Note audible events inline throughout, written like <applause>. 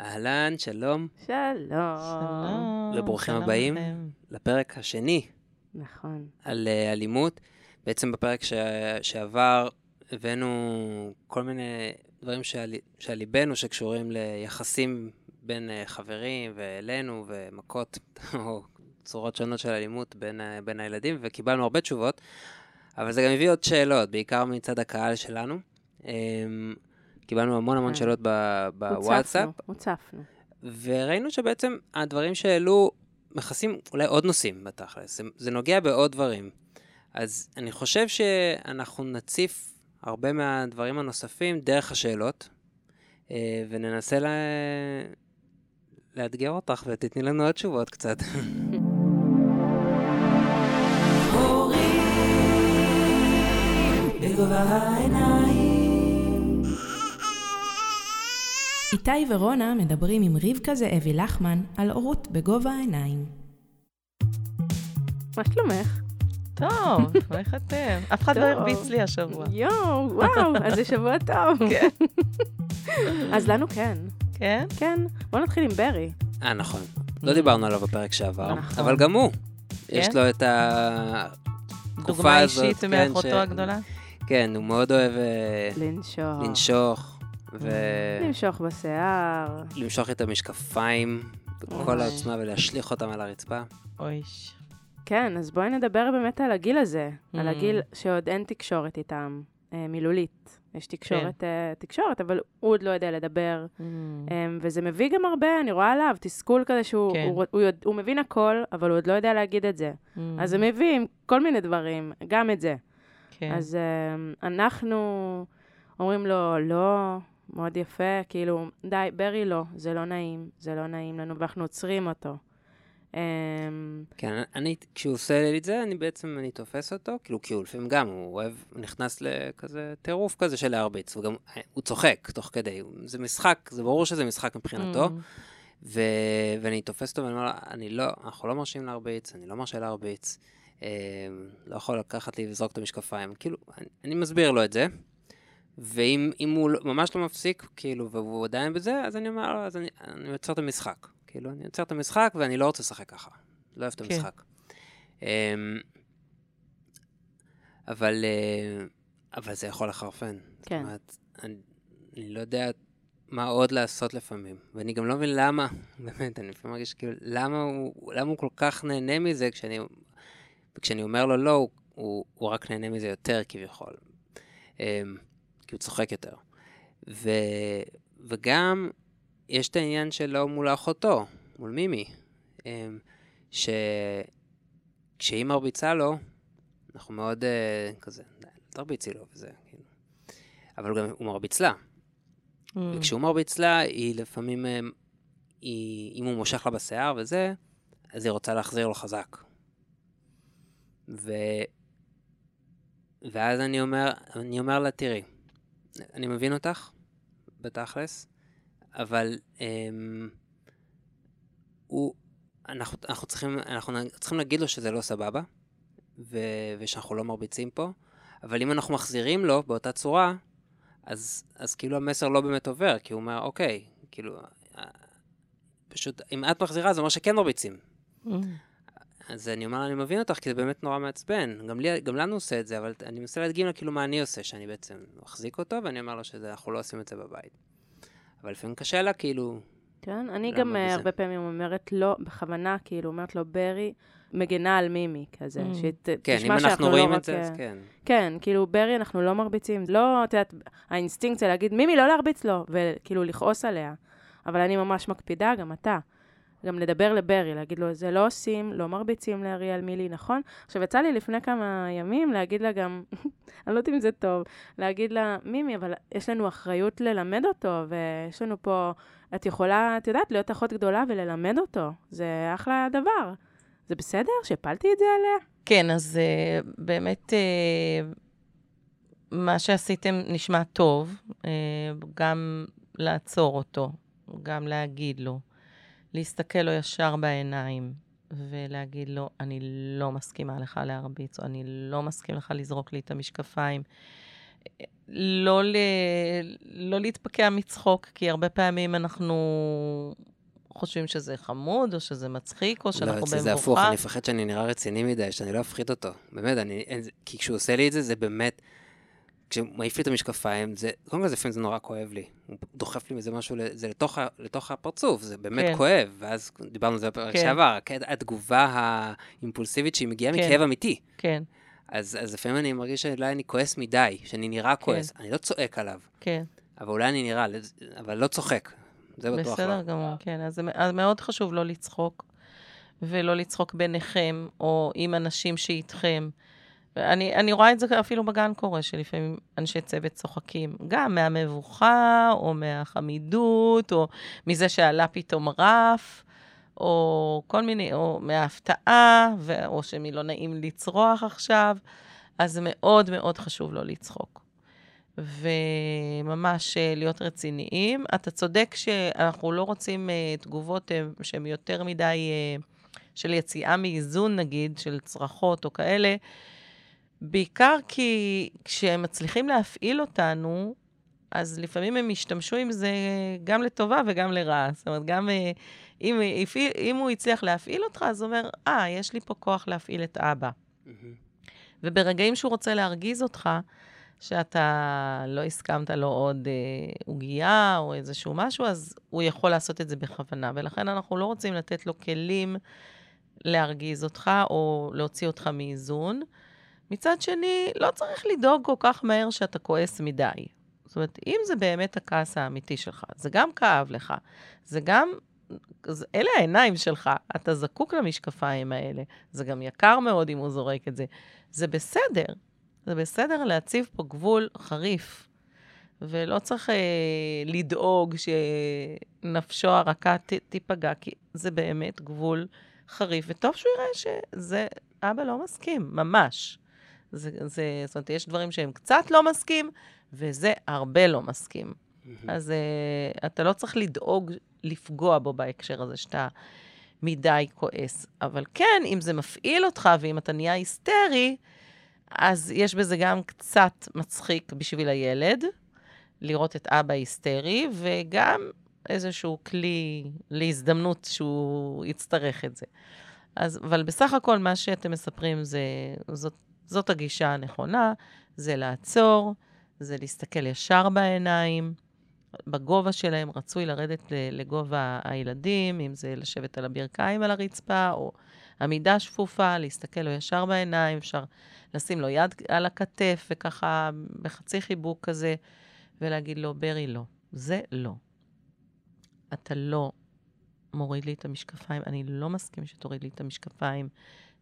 אהלן, שלום, שלום. שלום. וברוכים שלום הבאים. לכם. לפרק השני נכון. על אה, אלימות. בעצם בפרק ש... שעבר הבאנו כל מיני דברים שעל... שעל ליבנו שקשורים ליחסים בין אה, חברים ואלינו ומכות <laughs> או צורות שונות של אלימות בין, ה- בין הילדים, וקיבלנו הרבה תשובות, אבל זה גם הביא עוד שאלות, בעיקר מצד הקהל שלנו. אמ, קיבלנו המון המון כן. שאלות ב- בוואטסאפ. הוצפנו, הוצפנו. וראינו שבעצם הדברים שהעלו מכסים אולי עוד נושאים בתכלס, זה, זה נוגע בעוד דברים. אז אני חושב שאנחנו נציף הרבה מהדברים הנוספים דרך השאלות, אה, וננסה לה... לאתגר אותך ותתני לנו עוד תשובות קצת. <laughs> איתי ורונה מדברים עם רבקה זאבי לחמן על הורות בגובה העיניים. מה שלומך? טוב, <laughs> איך אתם? אף אחד לא. הרביץ לי השבוע. יואו, וואו, אז זה שבוע טוב. <laughs> כן. <laughs> אז לנו כן. כן? כן. בוא נתחיל עם ברי. אה, נכון. לא דיברנו עליו בפרק שעבר, נכון. אבל גם הוא. יש כן? לו את התקופה דוגמה הזאת, אישית כן, מאחותו הגדולה? כן, הוא מאוד אוהב אה, לנשוך. לנשוך, ו... למשוך בשיער. למשוך את המשקפיים בכל. העוצמה ולהשליך אותם על הרצפה. אוי. כן, אז בואי נדבר באמת על הגיל הזה. על Mm. הגיל שעוד אין תקשורת איתם, אה, מילולית. יש כן. תקשורת, אה, תקשורת, אבל הוא עוד לא יודע לדבר. Mm. אמ, וזה מביא גם הרבה, אני רואה עליו, תסכול כזה שהוא כן. הוא, הוא, יודע- הוא מבין הכל, אבל הוא עוד לא יודע להגיד את זה. Mm. אז זה מביא עם כל מיני דברים, גם את זה. כן. אז אנחנו אומרים לו, לא, מאוד יפה, כאילו, די, ברי לא, זה לא נעים, זה לא נעים לנו, ואנחנו עוצרים אותו. אמ, כן, אני, כשהוא עושה לי את זה, אני בעצם, אני תופס אותו, כאילו, כי הוא לפעמים גם, הוא אוהב, נכנס לכזה טירוף כזה של להרביץ, וגם, הוא צוחק תוך כדי, זה משחק, זה ברור שזה משחק מבחינתו, Mm. ו... ואני תופס אותו ואני אומר לו, אני לא, אנחנו לא מרשים להרביץ, אני לא מרשה להרביץ, אה, לא יכול לקחת לי ולזרוק את המשקפיים. כאילו, אני, אני מסביר לו את זה, ואם אם הוא לא- ממש לא מפסיק, כאילו, והוא עדיין בזה, אז אני אומר לו, אז אני, אני עוצר את המשחק. כאילו, אני עוצר את המשחק ואני לא רוצה לשחק ככה. לא אוהב את כן. המשחק. אה, אבל, אה, אבל זה יכול לחרפן. כן. זאת אומרת, אני, אני לא יודע מה עוד לעשות לפעמים. ואני גם לא מבין למה, <laughs> באמת, אני לפעמים מרגיש כאילו, למה הוא, למה הוא כל כך נהנה מזה כשאני, כשאני אומר לו לא, הוא, הוא, הוא רק נהנה מזה יותר כביכול. אמ, כי הוא צוחק יותר. ו, וגם, יש את העניין שלו מול אחותו, מול מימי, אמ, שכשהיא מרביצה לו, אנחנו מאוד אה, כזה, "די, אל תרביצי לו וזה, כאילו. אבל גם הוא מרביץ לה. Mm. וכשהוא מרביץ לה, היא לפעמים, אה, היא, אם הוא מושך לה בשיער וזה, אז היא רוצה להחזיר לו חזק. ו... ואז אני אומר, אני אומר לה, תראי, אני מבין אותך, בתכלס, אבל אמ, הוא, אנחנו, אנחנו, צריכים, אנחנו צריכים להגיד לו שזה לא סבבה, ו, ושאנחנו לא מרביצים פה, אבל אם אנחנו מחזירים לו באותה צורה, אז, אז כאילו המסר לא באמת עובר, כי הוא אומר, אוקיי, כאילו, פשוט, אם את מחזירה, זה אומר שכן מרביצים. Mm. אז אני אומר, אני מבין אותך, כי זה באמת נורא מעצבן. גם, לי, גם לנו עושה את זה, אבל אני מנסה להדגים לו כאילו מה אני עושה, שאני בעצם מחזיק אותו, ואני אומר לו שאנחנו לא עושים את זה בבית. אבל לפעמים קשה לה, כאילו, כן, אני גם אה, בזה? הרבה פעמים אומרת לא, בכוונה, כאילו, אומרת לו, ברי, מגנה על מימי, כזה, Mm. שתשמע כן, אם שאנחנו אנחנו לא רואים רק, את זה, אז אה, כן. כן, כאילו, ברי, אנחנו לא מרביצים. לא, את יודעת, האינסטינקט זה להגיד, מימי, לא להרביץ לו, וכאילו לכעוס עליה. אבל אני ממש מקפידה, גם אתה. גם לדבר לברי, להגיד לו, זה לא עושים, לא מרביצים לאריאל מילי, נכון? עכשיו, יצא לי לפני כמה ימים להגיד לה גם, <laughs> אני לא יודעת אם זה טוב, להגיד לה, מימי, אבל יש לנו אחריות ללמד אותו, ויש לנו פה, את יכולה, את יודעת, להיות אחות גדולה וללמד אותו. זה אחלה דבר. זה בסדר שהפלתי את זה עליה? כן, אז אה, באמת אה, מה שעשיתם נשמע טוב, uh, גם לעצור אותו, גם להגיד לו, להסתכל לו ישר בעיניים ולהגיד לו, אני לא מסכימה לך להרביץ, או אני לא מסכים לך לזרוק לי את המשקפיים. לא, ל... לא להתפקע מצחוק, כי הרבה פעמים אנחנו חושבים שזה חמוד, או שזה מצחיק, או שאנחנו לא, במבוכה. אצלי זה הפוך, אני מפחד שאני נראה רציני מדי, שאני לא אפחית אותו. באמת, אני, אין, כי כשהוא עושה לי את זה, זה באמת... כשהוא מעיף לי את המשקפיים, זה, קודם כל זה לפעמים זה נורא כואב לי. הוא דוחף לי מזה משהו, זה לתוך, ה, לתוך הפרצוף, זה באמת כן. כואב. ואז דיברנו על זה בפרק כן. שעבר, כן, התגובה האימפולסיבית שהיא מגיעה כן. מכאב אמיתי. כן, אז, אז לפעמים אני מרגיש שאולי אני כועס מדי, שאני נראה כן. כועס. אני לא צועק עליו, כן. אבל אולי אני נראה, אבל לא צוחק. זה בטוח לא. בסדר גמור, כן. אז, אז מאוד חשוב לא לצחוק, ולא לצחוק ביניכם, או עם אנשים שאיתכם. אני, אני רואה את זה אפילו בגן קורה, שלפעמים אנשי צוות צוחקים, גם מהמבוכה, או מהחמידות, או מזה שעלה פתאום רף, או כל מיני, או מההפתעה, ו- או שמי לא נעים לצרוח עכשיו. אז מאוד מאוד חשוב לא לצחוק. וממש אה, להיות רציניים. אתה צודק שאנחנו לא רוצים אה, תגובות אה, שהן יותר מדי אה, של יציאה מאיזון, נגיד, של צרחות או כאלה, בעיקר כי כשהם מצליחים להפעיל אותנו, אז לפעמים הם ישתמשו עם זה גם לטובה וגם לרעה. זאת אומרת, גם אה, אם, הפעיל, אם הוא הצליח להפעיל אותך, אז הוא אומר, אה, יש לי פה כוח להפעיל את אבא. מהמם. וברגעים שהוא רוצה להרגיז אותך, שאתה לא הסכמת לו עוד אה, עוגייה או איזשהו משהו, אז הוא יכול לעשות את זה בכוונה. ולכן אנחנו לא רוצים לתת לו כלים להרגיז אותך או להוציא אותך מאיזון. מצד שני, לא צריך לדאוג כל כך מהר שאתה כועס מדי. זאת אומרת, אם זה באמת הכעס האמיתי שלך, זה גם כאב לך, זה גם, אלה העיניים שלך, אתה זקוק למשקפיים האלה. זה גם יקר מאוד אם הוא זורק את זה. זה בסדר. זה בסדר להציב פה גבול חריף, ולא צריך אה, לדאוג שנפשו הרכה ת, תיפגע, כי זה באמת גבול חריף, וטוב שהוא יראה שזה, אבא לא מסכים, ממש. זה, זה, זאת אומרת, יש דברים שהם קצת לא מסכים, וזה הרבה לא מסכים. מהמם. אז uh, אתה לא צריך לדאוג לפגוע בו בהקשר הזה, שאתה מדי כועס. אבל כן, אם זה מפעיל אותך, ואם אתה נהיה היסטרי, אז יש בזה גם קצת מצחיק בשביל הילד, לראות את אבא היסטרי, וגם איזשהו כלי להזדמנות שהוא יצטרך את זה. אז, אבל בסך הכל, מה שאתם מספרים זה, זאת, זאת הגישה הנכונה, זה לעצור, זה להסתכל ישר בעיניים, בגובה שלהם, רצוי לרדת לגובה הילדים, אם זה לשבת על הברכיים על הרצפה, או עמידה שפופה, להסתכל לו ישר בעיניים, אפשר לשים לו יד על הכתף, וככה בחצי חיבוק כזה, ולהגיד לו, ברי, לא, זה לא. אתה לא מוריד לי את המשקפיים, אני לא מסכים שתוריד לי את המשקפיים.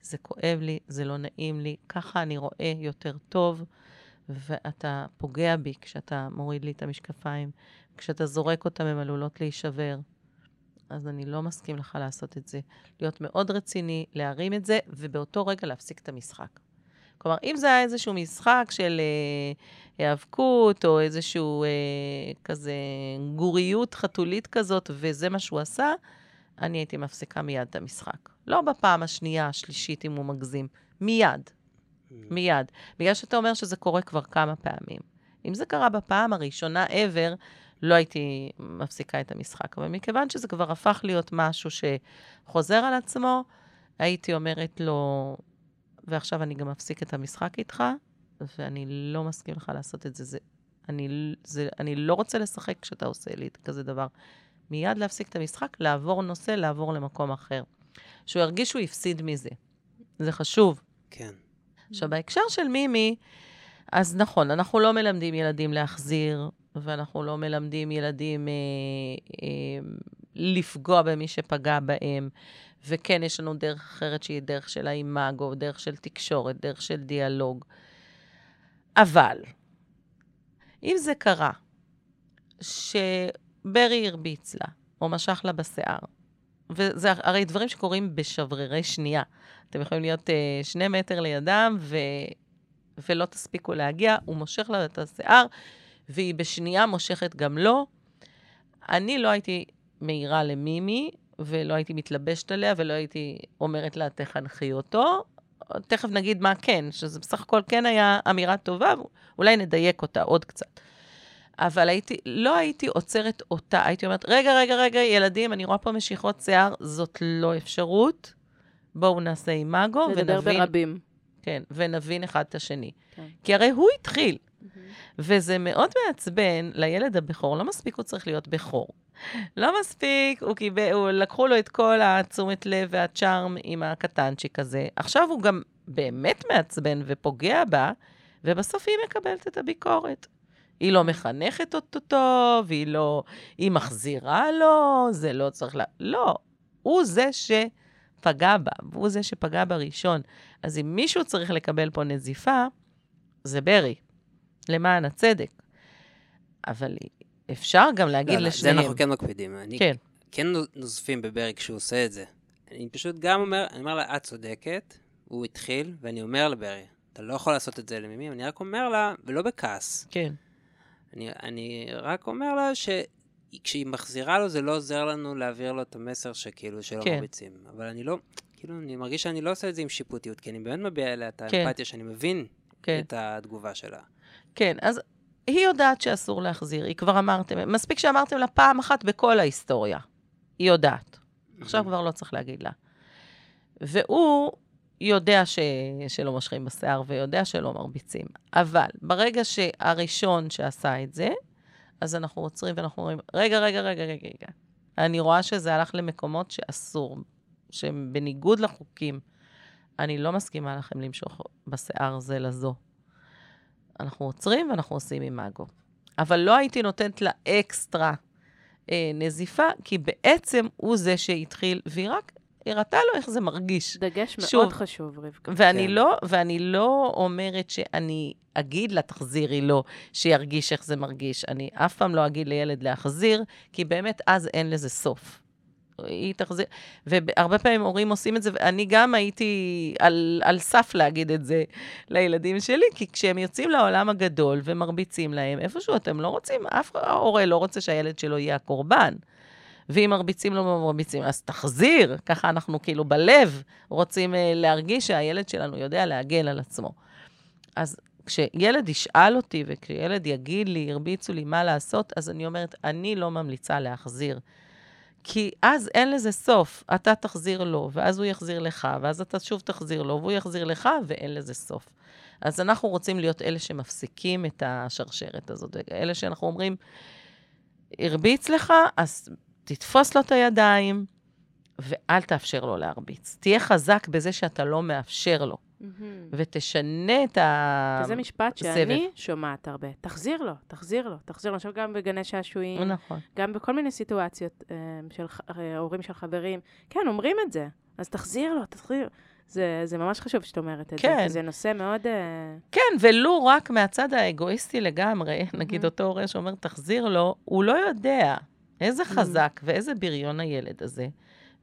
זה כואב לי, זה לא נעים לי, ככה אני רואה יותר טוב, ואתה פוגע בי כשאתה מוריד לי את המשקפיים. כשאתה זורק אותם, הן עלולות להישבר. אז אני לא מסכים לך לעשות את זה. להיות מאוד רציני, להרים את זה, ובאותו רגע להפסיק את המשחק. כלומר, אם זה היה איזשהו משחק של אה, היאבקות, או איזשהו אה, כזה גוריות חתולית כזאת, וזה מה שהוא עשה, אני הייתי מפסיקה מיד את המשחק. לא בפעם השנייה, השלישית, אם הוא מגזים. מיד. מיד. בגלל שאתה אומר שזה קורה כבר כמה פעמים. אם זה קרה בפעם הראשונה ever, לא הייתי מפסיקה את המשחק. אבל מכיוון שזה כבר הפך להיות משהו שחוזר על עצמו, הייתי אומרת לו, ועכשיו אני גם אפסיק את המשחק איתך, ואני לא מסכים לך לעשות את זה. זה, אני, זה אני לא רוצה לשחק כשאתה עושה לי כזה דבר. מיד להפסיק את המשחק, לעבור נושא, לעבור למקום אחר. שהוא ירגיש שהוא הפסיד מזה. זה חשוב. כן. עכשיו, בהקשר של מימי, אז נכון, אנחנו לא מלמדים ילדים להחזיר, ואנחנו לא מלמדים ילדים אה, אה, לפגוע במי שפגע בהם. וכן, יש לנו דרך אחרת שהיא דרך של האימאגו, דרך של תקשורת, דרך של דיאלוג. אבל, אם זה קרה, שברי הרביץ לה, או משך לה בשיער, וזה הרי דברים שקורים בשברירי שנייה. אתם יכולים להיות uh, שני מטר לידם, ו... ולא תספיקו להגיע, הוא מושך לה את השיער, והיא בשנייה מושכת גם לו. אני לא הייתי מעירה למימי, ולא הייתי מתלבשת עליה, ולא הייתי אומרת לה, תחנכי אותו. תכף נגיד מה כן, שזה בסך הכל כן היה אמירה טובה, אולי נדייק אותה עוד קצת. אבל הייתי, לא הייתי עוצרת אותה, הייתי אומרת, רגע, רגע, רגע, ילדים, אני רואה פה משיכות שיער, זאת לא אפשרות. בואו נעשה אימאגו ונבין... לדבר ברבים. כן, ונבין אחד את השני. כן. כי הרי הוא התחיל, וזה מאוד מעצבן לילד הבכור, לא מספיק הוא צריך להיות בכור. לא מספיק, הוא קיבל, הוא, לקחו לו את כל התשומת לב והצ'ארם עם הקטנצ'יק הזה. עכשיו הוא גם באמת מעצבן ופוגע בה, ובסוף היא מקבלת את הביקורת. היא לא מחנכת אותו טוב, היא לא... היא מחזירה לו, זה לא צריך ל... לא, הוא זה שפגע בה, והוא זה שפגע בראשון. אז אם מישהו צריך לקבל פה נזיפה, זה ברי, למען הצדק. אבל אפשר גם להגיד לא, לשניהם. זה אנחנו כן מקפידים. אני כן. כן נוזפים בברי כשהוא עושה את זה. אני פשוט גם אומר, אני אומר לה, את צודקת, הוא התחיל, ואני אומר לברי, אתה לא יכול לעשות את זה למימי, אני רק אומר לה, ולא בכעס, כן, אני, אני רק אומר לה שכשהיא מחזירה לו, זה לא עוזר לנו להעביר לו את המסר שכאילו, שלא כן. מרביצים. אבל אני לא, כאילו, אני מרגיש שאני לא עושה את זה עם שיפוטיות, כי אני באמת מביע אליה את כן. האמפתיה, שאני מבין כן. את התגובה שלה. כן. אז היא יודעת שאסור להחזיר, היא כבר אמרתם, מספיק שאמרתם לה פעם אחת בכל ההיסטוריה. היא יודעת. עכשיו כבר לא צריך להגיד לה. והוא יודע ש... שלא מושכים בשיער ויודע שלא מרביצים. אבל ברגע שהראשון שעשה את זה, אז אנחנו עוצרים ואנחנו אומרים, רגע, רגע, רגע, רגע, רגע. אני רואה שזה הלך למקומות שאסור, שהם בניגוד לחוקים. אני לא מסכימה לכם למשוך בשיער זה לזו. אנחנו עוצרים ואנחנו עושים אימאגו. אבל לא הייתי נותנת לה אקסטרה אה, נזיפה, כי בעצם הוא זה שהתחיל, והיא רק הראתה לו איך זה מרגיש. דגש שוב. מאוד חשוב, רבקה. ואני, כן. לא, ואני לא אומרת שאני אגיד לה, תחזירי לו, שירגיש איך זה מרגיש. אני אף פעם לא אגיד לילד להחזיר, כי באמת אז אין לזה סוף. היא תחזיר, והרבה פעמים הורים עושים את זה, ואני גם הייתי על, על סף להגיד את זה לילדים שלי, כי כשהם יוצאים לעולם הגדול ומרביצים להם, איפשהו אתם לא רוצים, אף הורה לא רוצה שהילד שלו יהיה הקורבן. ואם מרביצים לו ומרביצים, אז תחזיר. ככה אנחנו כאילו בלב רוצים uh, להרגיש שהילד שלנו יודע להגן על עצמו. אז כשילד ישאל אותי וכשילד יגיד לי, הרביצו לי מה לעשות, אז אני אומרת, אני לא ממליצה להחזיר. כי אז אין לזה סוף. אתה תחזיר לו, ואז הוא יחזיר לך, ואז אתה שוב תחזיר לו, והוא יחזיר לך, ואין לזה סוף. אז אנחנו רוצים להיות אלה שמפסיקים את השרשרת הזאת, אלה שאנחנו אומרים, הרביץ לך, אז תתפוס לו את הידיים, ואל תאפשר לו להרביץ. תהיה חזק בזה שאתה לא מאפשר לו, מהמם. ותשנה את ה... וזה משפט סבב. שאני שומעת הרבה. תחזיר לו, תחזיר לו, תחזיר לו. עכשיו גם בגני שעשועים, נכון. גם בכל מיני סיטואציות אה, של אה, הורים של חברים. כן, אומרים את זה. אז תחזיר לו, תחזיר. זה, זה ממש חשוב שאת אומרת את כן. זה, כי זה נושא מאוד... אה, כן, ולו רק מהצד האגואיסטי לגמרי, נגיד Mhm. אותו הורה שאומר, תחזיר לו, הוא לא יודע איזה חזק ואיזה בריון הילד הזה.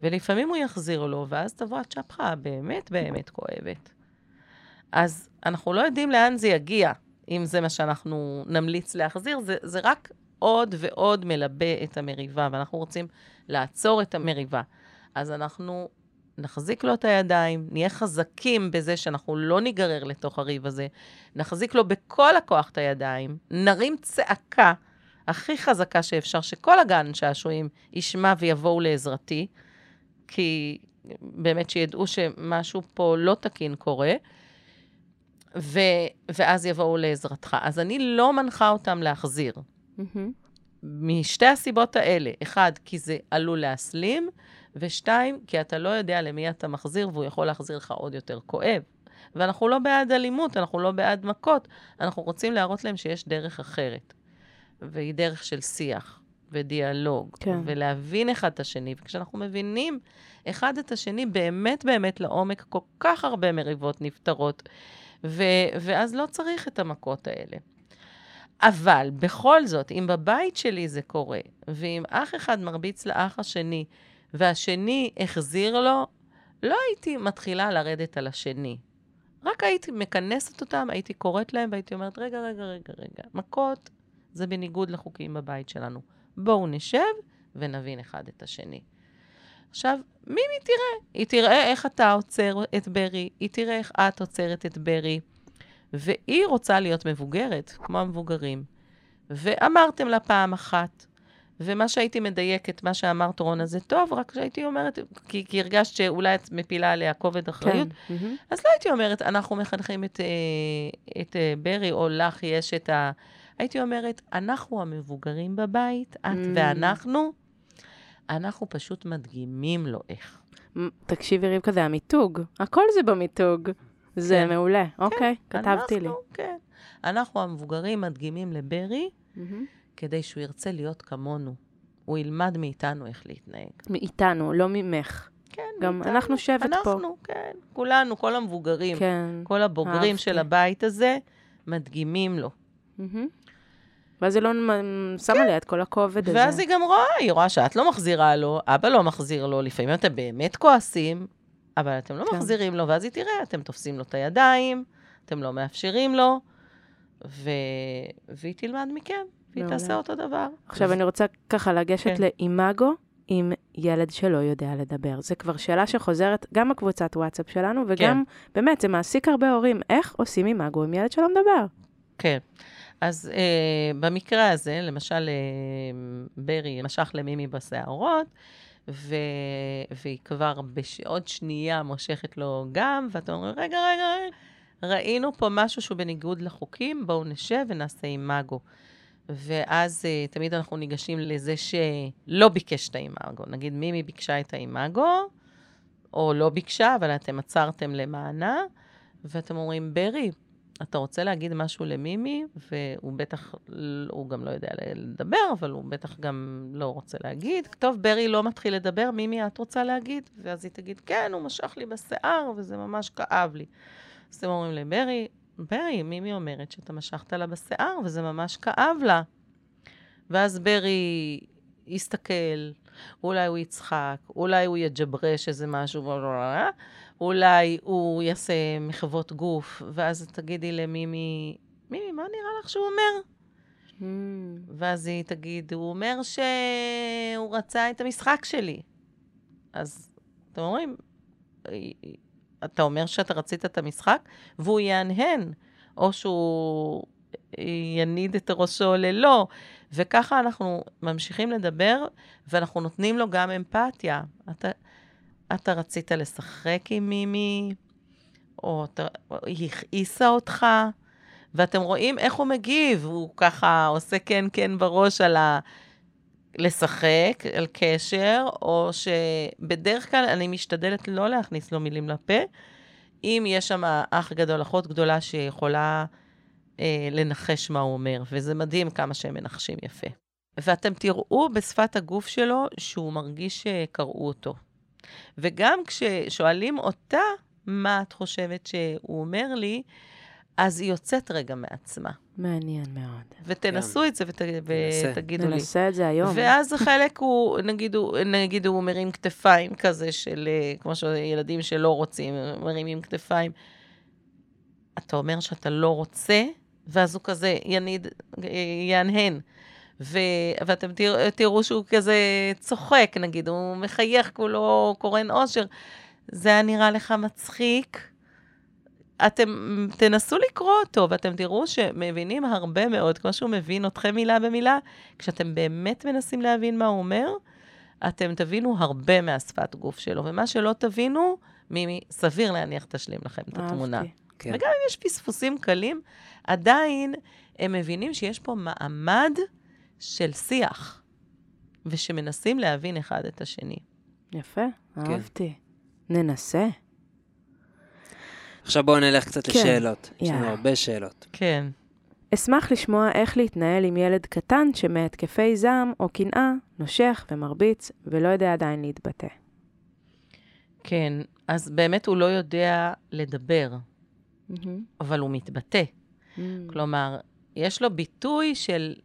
ולפעמים הוא יחזיר לו, ואז תבוא הצ'פחה הבאמת באמת כואבת. אז אנחנו לא יודעים לאן זה יגיע, אם זה מה שאנחנו נמליץ להחזיר, זה, זה רק עוד ועוד מלבה את המריבה, ואנחנו רוצים לעצור את המריבה. אז אנחנו נחזיק לו את הידיים, נהיה חזקים בזה שאנחנו לא ניגרר לתוך הריב הזה, נחזיק לו בכל הכוח את הידיים, נרים צעקה הכי חזקה שאפשר, שכל הגן שעשועים ישמע ויבואו לעזרתי, כי באמת שידעו שמשהו פה לא תקין קורה, ו, ואז יבואו לעזרתך. אז אני לא מנחה אותם להחזיר. מהמם. משתי הסיבות האלה, אחד, כי זה עלול להסלים, ושתיים, כי אתה לא יודע למי אתה מחזיר, והוא יכול להחזיר לך עוד יותר כואב. ואנחנו לא בעד אלימות, אנחנו לא בעד מכות, אנחנו רוצים להראות להם שיש דרך אחרת. והיא דרך של שיח ודיאלוג, כן. ולהבין אחד את השני. וכשאנחנו מבינים אחד את השני באמת באמת לעומק, כל כך הרבה מריבות נפתרות, ו- ואז לא צריך את המכות האלה. אבל בכל זאת, אם בבית שלי זה קורה, ואם אח אחד מרביץ לאח השני, והשני החזיר לו, לא הייתי מתחילה לרדת על השני. רק הייתי מכנסת אותם, הייתי קוראת להם והייתי אומרת, רגע, רגע, רגע, רגע, מכות זה בניגוד לחוקים בבית שלנו. בואו נשב ונבין אחד את השני. עכשיו, מימי תראה, היא תראה איך אתה עוצר את ברי, היא תראה איך את עוצרת את ברי, והיא רוצה להיות מבוגרת, כמו המבוגרים. ואמרתם לה פעם אחת, ומה שהייתי מדייקת, מה שאמרת, רונה, זה טוב, רק שהייתי אומרת, כי, כי הרגשת שאולי את מפילה עליה כובד אחריות, כן. אז לא הייתי אומרת, אנחנו מחנכים את, אה, את אה, ברי, או לך יש את ה... הייתי אומרת, אנחנו המבוגרים בבית, את Mm. ואנחנו, אנחנו פשוט מדגימים לו איך. תקשיבי, רבקה, זה המיתוג. הכל זה במיתוג. זה כן. מעולה. אוקיי, כתבתי לי. אנחנו, כן. אנחנו המבוגרים מדגימים לברי, מהמם. כדי שהוא ירצה להיות כמונו. הוא ילמד מאיתנו איך להתנהג. מאיתנו, לא ממך. כן, גם מאיתנו. אנחנו שבט פה. אנחנו, כן. כולנו, כל המבוגרים, כן. כל הבוגרים אהבתי. של הבית הזה, מדגימים לו. מהמם. ואז היא לא שמה עליה את כל הכובד הזה. ואז היא גם רואה, היא רואה שאת לא מחזירה לו, אבא לא מחזיר לו, לפעמים אתם באמת כועסים, אבל אתם לא כן. מחזירים לו, ואז היא תראה, אתם תופסים לו את הידיים, אתם לא מאפשרים לו, ו... והיא תלמד מכם, והיא מעולה. תעשה אותו דבר. עכשיו אני רוצה ככה לגשת כן. לאימאגו עם ילד שלא יודע לדבר. זו כבר שאלה שחוזרת גם בקבוצת וואטסאפ שלנו, וגם, כן. באמת, זה מעסיק הרבה הורים. איך עושים אימאגו עם ילד שלא מדבר? כן. אז אה, במקרה הזה, למשל, אה, ברי משך למימי בשערות, ו... והיא כבר בעוד שנייה מושכת לו גם, ואתה אומר, רגע, רגע, רגע, ראינו פה משהו שהוא בניגוד לחוקים, בואו נשב ונעשה אימאגו. ואז אה, תמיד אנחנו ניגשים לזה שלא ביקש את האימאגו. נגיד, מימי ביקשה את האימאגו, או לא ביקשה, אבל אתם עצרתם למענה, ואתם אומרים, ברי, אתה רוצה להגיד משהו למימי, והוא בטח, הוא גם לא יודע לדבר, אבל הוא בטח גם לא רוצה להגיד. טוב, ברי לא מתחיל לדבר, מימי, את רוצה להגיד? ואז היא תגיד, כן, הוא משך לי בשיער, וזה ממש כאב לי. אז אתם אומרים לברי, ברי, מימי אומרת שאתה משכת לה בשיער, וזה ממש כאב לה. ואז ברי יסתכל, אולי הוא יצחק, אולי הוא יג'ברש איזה משהו, אולי הוא יעשה מחוות גוף, ואז תגידי למימי, מימי, מה נראה לך שהוא אומר? ואז היא תגיד, הוא אומר שהוא רצה את המשחק שלי. אז אתם אומרים, אתה אומר שאתה רצית את המשחק, והוא יהנהן, או שהוא יניד את ראשו ללא. וככה אנחנו ממשיכים לדבר, ואנחנו נותנים לו גם אמפתיה. אתה, אתה רצית לשחק עם מימי, או אתה, היא הכעיסה אותך, ואתם רואים איך הוא מגיב, הוא ככה עושה כן כן בראש על ה... לשחק, על קשר, או שבדרך כלל אני משתדלת לא להכניס לו מילים לפה. אם יש שם אח גדול, אחות גדולה שיכולה אה, לנחש מה הוא אומר, וזה מדהים כמה שהם מנחשים יפה. ואתם תראו בשפת הגוף שלו שהוא מרגיש שקראו אותו. וגם כששואלים אותה, מה את חושבת שהוא אומר לי, אז היא יוצאת רגע מעצמה. מעניין מאוד. ותנסו כן. את זה ות... ננסה. ותגידו לי. ננסה את זה היום. ואז החלק הוא, נגיד הוא, נגיד הוא מרים כתפיים כזה של, אה, כמו שילדים שלא רוצים, מרימים כתפיים. אתה אומר שאתה לא רוצה, ואז הוא כזה יניד, יהנהן. ו... ואתם תראו, תראו שהוא כזה צוחק, נגיד, הוא מחייך, כולו קורן אושר. זה היה נראה לך מצחיק? אתם תנסו לקרוא אותו, ואתם תראו שמבינים הרבה מאוד, כמו שהוא מבין אתכם מילה במילה, כשאתם באמת מנסים להבין מה הוא אומר, אתם תבינו הרבה מהשפת גוף שלו, ומה שלא תבינו, מימי, סביר להניח תשלים לכם את התמונה. כן. וגם אם יש פספוסים קלים, עדיין הם מבינים שיש פה מעמד של שיח, ושמנסים להבין אחד את השני. יפה, אהבתי. ננסה. עכשיו בואו נלך קצת כן. לשאלות. יש לנו. הרבה שאלות. כן. אשמח לשמוע איך להתנהל עם ילד קטן שמהתקפי זעם או קנאה נושך ומרביץ ולא יודע עדיין להתבטא. כן, אז באמת הוא לא יודע לדבר, מהמם. אבל הוא מתבטא. Mm. כלומר, יש לו ביטוי של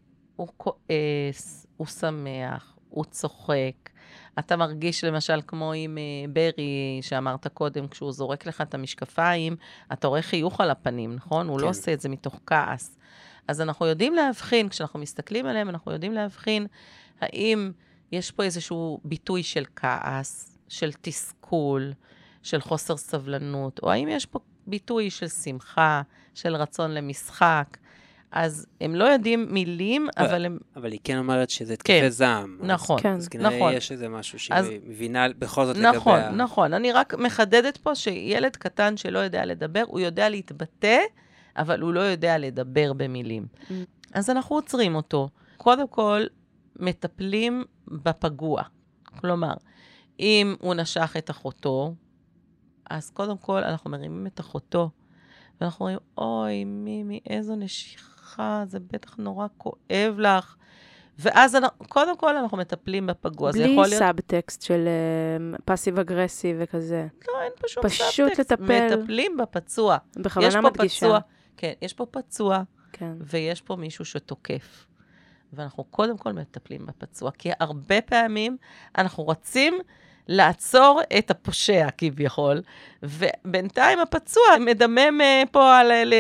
הוא כועס, הוא שמח, הוא צוחק. אתה מרגיש למשל כמו עם אה, ברי, שאמרת קודם, כשהוא זורק לך את המשקפיים, אתה רואה חיוך על הפנים, נכון? הוא לא כן. עושה את זה מתוך כעס. אז אנחנו יודעים להבחין, כשאנחנו מסתכלים עליהם, אנחנו יודעים להבחין האם יש פה איזשהו ביטוי של כעס, של תסכול, של חוסר סבלנות, או האם יש פה ביטוי של שמחה, של רצון למשחק. אז הם לא יודעים מילים, לא, אבל הם... אבל היא כן אומרת שזה התקפי כן, זעם. אז- נכון, כן. אז כנראה נכון. יש איזה משהו שהיא אז- מבינה בכל זאת נכון, לגבי... ה- נכון. אני רק מחדדת פה שילד קטן שלא יודע לדבר, הוא יודע להתבטא, אבל הוא לא יודע לדבר במילים. Mm. אז אנחנו עוצרים אותו. קודם כל, מטפלים בפגוע. כלומר, אם הוא נשך את אחותו, אז קודם כל אנחנו מרימים את אחותו, ואנחנו אומרים, אוי, מימי, איזו נשיכה, זה בטח נורא כואב לך. ואז אנחנו, קודם כל אנחנו מטפלים בפגוע. בלי להיות... סאבטקסט של passive aggressive וכזה. לא, אין פה שום פשוט סאבטקסט. לטפל. מטפלים בפצוע. בכוונה מדגישה. פצוע, כן, יש פה פצוע, כן. ויש פה מישהו שתוקף. ואנחנו קודם כל מטפלים בפצוע, כי הרבה פעמים אנחנו רוצים לעצור את הפושע כביכול, ובינתיים הפצוע מדמם אה, פה על, ל,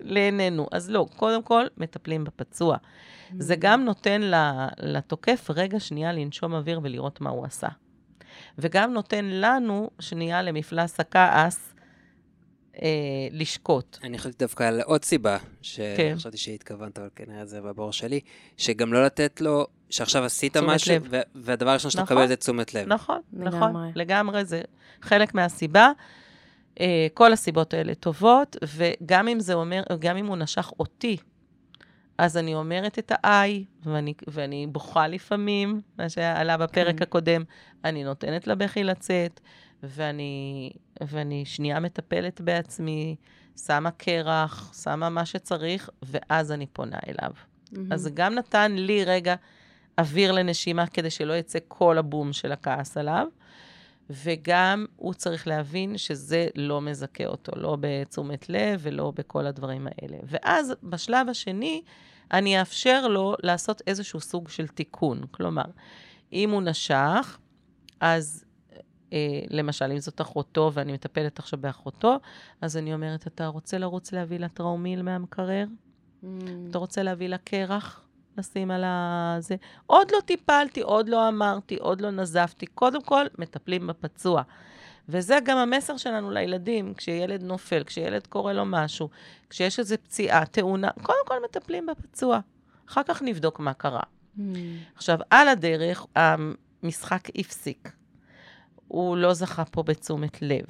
לעינינו. אז לא, קודם כל מטפלים בפצוע. זה גם נותן לתוקף רגע שנייה לנשום אוויר ולראות מה הוא עשה. וגם נותן לנו שנייה למפלס הכעס אה, לשקוט. אני חשבתי דווקא על עוד סיבה, כן. שחשבתי שהתכוונת, אבל כנראה זה בבור שלי, שגם לא לתת לו, שעכשיו עשית משהו, לב. ו- והדבר הראשון שאתה נכון. מקבל זה תשומת לב. נכון, נכון. לגמרי. לגמרי, זה חלק מהסיבה. אה, כל הסיבות האלה טובות, וגם אם זה אומר, גם אם הוא נשך אותי, אז אני אומרת את ה-I, ואני, ואני בוכה לפעמים, מה שעלה בפרק כן. הקודם, אני נותנת לבכי לצאת, ואני, ואני שנייה מטפלת בעצמי, שמה קרח, שמה מה שצריך, ואז אני פונה אליו. מהמם. אז זה גם נתן לי רגע אוויר לנשימה כדי שלא יצא כל הבום של הכעס עליו, וגם הוא צריך להבין שזה לא מזכה אותו, לא בתשומת לב ולא בכל הדברים האלה. ואז בשלב השני, אני אאפשר לו לעשות איזשהו סוג של תיקון. כלומר, אם הוא נשך, אז למשל, אם זאת אחותו ואני מטפלת עכשיו באחותו, אז אני אומרת, אתה רוצה לרוץ להביא לה טראומיל מהמקרר? מהמם. אתה רוצה להביא לה קרח? לשים על הזה. עוד לא טיפלתי, עוד לא אמרתי, עוד לא נזפתי. קודם כל, מטפלים בפצוע. וזה גם המסר שלנו לילדים, כשילד נופל, כשילד קורה לו משהו, כשיש איזו פציעה, תאונה, קודם כל מטפלים בפצוע. אחר כך נבדוק מה קרה. מהמם. עכשיו, על הדרך, המשחק הפסיק. הוא לא זכה פה בתשומת לב.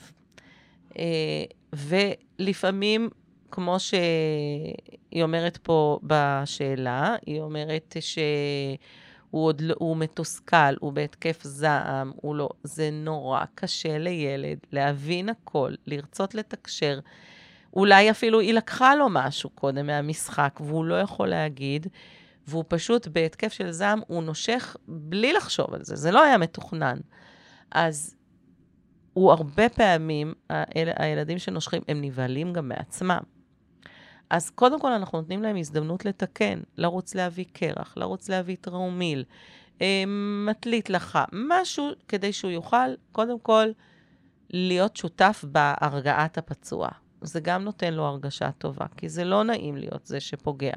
אה, ולפעמים, כמו שהיא אומרת פה בשאלה, היא אומרת שהוא עוד לא, הוא מתוסכל, הוא בהתקף זעם, הוא לא... זה נורא קשה לילד להבין הכל, לרצות לתקשר. אולי אפילו היא לקחה לו משהו קודם מהמשחק, והוא לא יכול להגיד, והוא פשוט בהתקף של זעם, הוא נושך בלי לחשוב על זה, זה לא היה מתוכנן. אז הוא הרבה פעמים, האל, הילדים שנושכים, הם נבהלים גם מעצמם. אז קודם כל אנחנו נותנים להם הזדמנות לתקן, לרוץ להביא קרח, לרוץ להביא טראומיל, אה, מטלית לך, משהו כדי שהוא יוכל, קודם כל, להיות שותף בהרגעת הפצוע. זה גם נותן לו הרגשה טובה, כי זה לא נעים להיות זה שפוגע.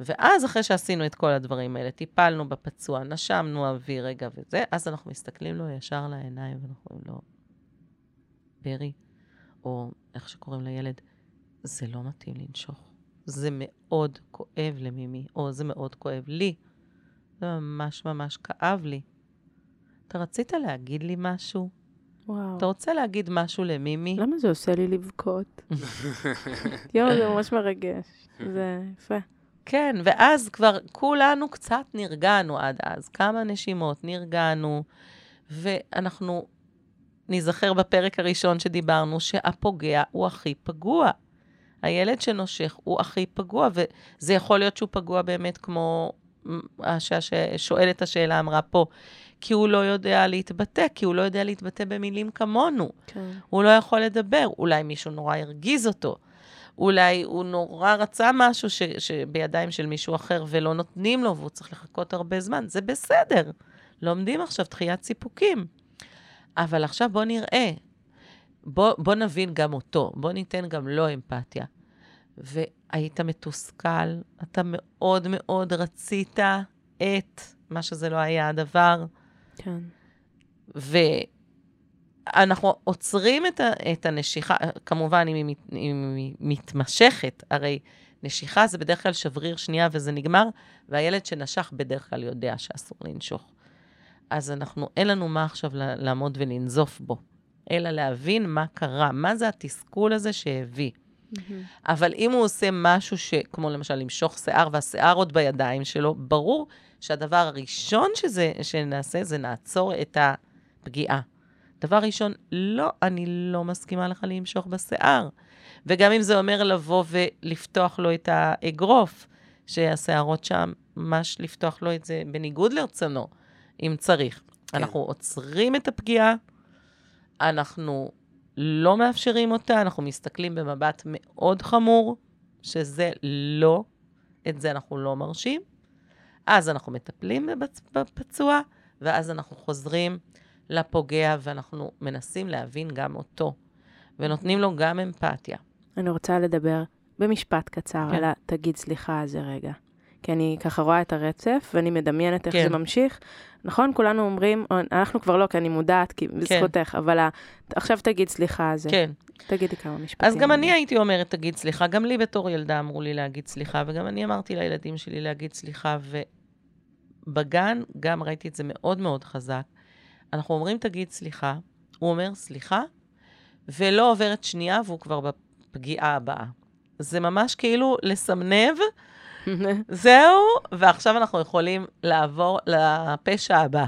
ואז, אחרי שעשינו את כל הדברים האלה, טיפלנו בפצוע, נשמנו אוויר רגע וזה, אז אנחנו מסתכלים לו ישר לעיניים ואנחנו אומרים לו, ברי, או איך שקוראים לילד, זה לא מתאים לנשוך. זה מאוד כואב למימי, או זה מאוד כואב לי. זה ממש ממש כאב לי. אתה רצית להגיד לי משהו? וואו. אתה רוצה להגיד משהו למימי? למה זה עושה לי לבכות? <laughs> יואו, זה ממש מרגש. זה יפה. כן, ואז כבר כולנו קצת נרגענו עד אז. כמה נשימות, נרגענו, ואנחנו ניזכר בפרק הראשון שדיברנו, שהפוגע הוא הכי פגוע. הילד שנושך הוא הכי פגוע, וזה יכול להיות שהוא פגוע באמת כמו השואלת השאלה אמרה פה, כי הוא לא יודע להתבטא, כי הוא לא יודע להתבטא במילים כמונו. כן. הוא לא יכול לדבר, אולי מישהו נורא הרגיז אותו. אולי הוא נורא רצה משהו ש, שבידיים של מישהו אחר ולא נותנים לו, והוא צריך לחכות הרבה זמן. זה בסדר. לומדים עכשיו דחיית סיפוקים. אבל עכשיו בוא נראה. בוא, בוא נבין גם אותו, בוא ניתן גם לו אמפתיה. והיית מתוסכל, אתה מאוד מאוד רצית את מה שזה לא היה הדבר. כן. ואנחנו עוצרים את, ה, את הנשיכה, כמובן, אם היא, מת- אם היא מתמשכת, הרי נשיכה זה בדרך כלל שבריר שנייה וזה נגמר, והילד שנשך בדרך כלל יודע שאסור לנשוך. אז אנחנו, אין לנו מה עכשיו לעמוד ולנזוף בו, אלא להבין מה קרה, מה זה התסכול הזה שהביא. אבל אם הוא עושה משהו ש... כמו למשל למשוך שיער, והשיער עוד בידיים שלו, ברור שהדבר הראשון שזה, שנעשה זה נעצור את הפגיעה. דבר ראשון, לא, אני לא מסכימה לך למשוך בשיער. וגם אם זה אומר לבוא ולפתוח לו את האגרוף, שהשערות שם, ממש לפתוח לו את זה בניגוד לרצונו, אם צריך. כן. אנחנו עוצרים את הפגיעה, אנחנו לא מאפשרים אותה, אנחנו מסתכלים במבט מאוד חמור, שזה לא, את זה אנחנו לא מרשים. אז אנחנו מטפלים בפצוע, ואז אנחנו חוזרים לפוגע, ואנחנו מנסים להבין גם אותו, ונותנים לו גם אמפתיה. אני רוצה לדבר במשפט קצר כן. על ה-תגיד סליחה הזה רגע. כי אני ככה רואה את הרצף, ואני מדמיינת איך כן. זה ממשיך. נכון, כולנו אומרים, או, אנחנו כבר לא, כי אני מודעת, כי בזכותך, אבל ה- עכשיו תגיד סליחה הזה. כן. תגידי כמה משפטים. אז גם על אני זה. הייתי אומרת, תגיד סליחה. גם לי בתור ילדה אמרו לי להגיד סליחה, וגם אני אמרתי לילדים שלי להגיד סליחה, ובגן גם ראיתי את זה מאוד מאוד חזק. אנחנו אומרים, תגיד סליחה, הוא אומר סליחה, ולא עוברת שנייה והוא כבר בפגיעה הבאה. זה ממש כאילו לסמנב, <laughs> זהו, ועכשיו אנחנו יכולים לעבור לפשע הבא.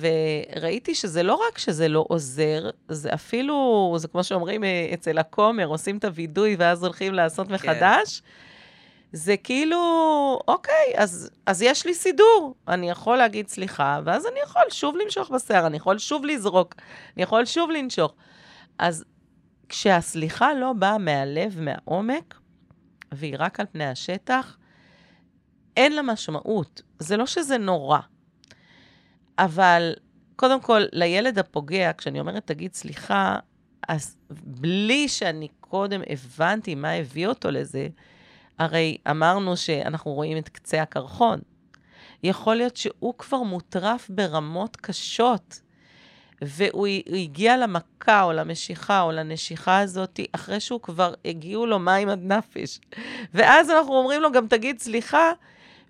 וראיתי שזה לא רק שזה לא עוזר, זה אפילו, זה כמו שאומרים אה, אצל הכומר, עושים את הווידוי ואז הולכים לעשות מחדש. זה כאילו, אוקיי, אז, אז יש לי סידור. אני יכול להגיד סליחה, ואז אני יכול שוב למשוך בשיער, אני יכול שוב לזרוק, אני יכול שוב לנשוך. אז כשהסליחה לא באה מהלב, מהעומק, והיא רק על פני השטח, אין לה משמעות. זה לא שזה נורא. אבל קודם כל, לילד הפוגע, כשאני אומרת תגיד סליחה, אז בלי שאני קודם הבנתי מה הביא אותו לזה, הרי אמרנו שאנחנו רואים את קצה הקרחון. יכול להיות שהוא כבר מוטרף ברמות קשות, והוא הגיע למכה או למשיכה או לנשיכה הזאת אחרי שהוא כבר הגיעו לו מים עד נפש. ואז אנחנו אומרים לו, גם תגיד סליחה,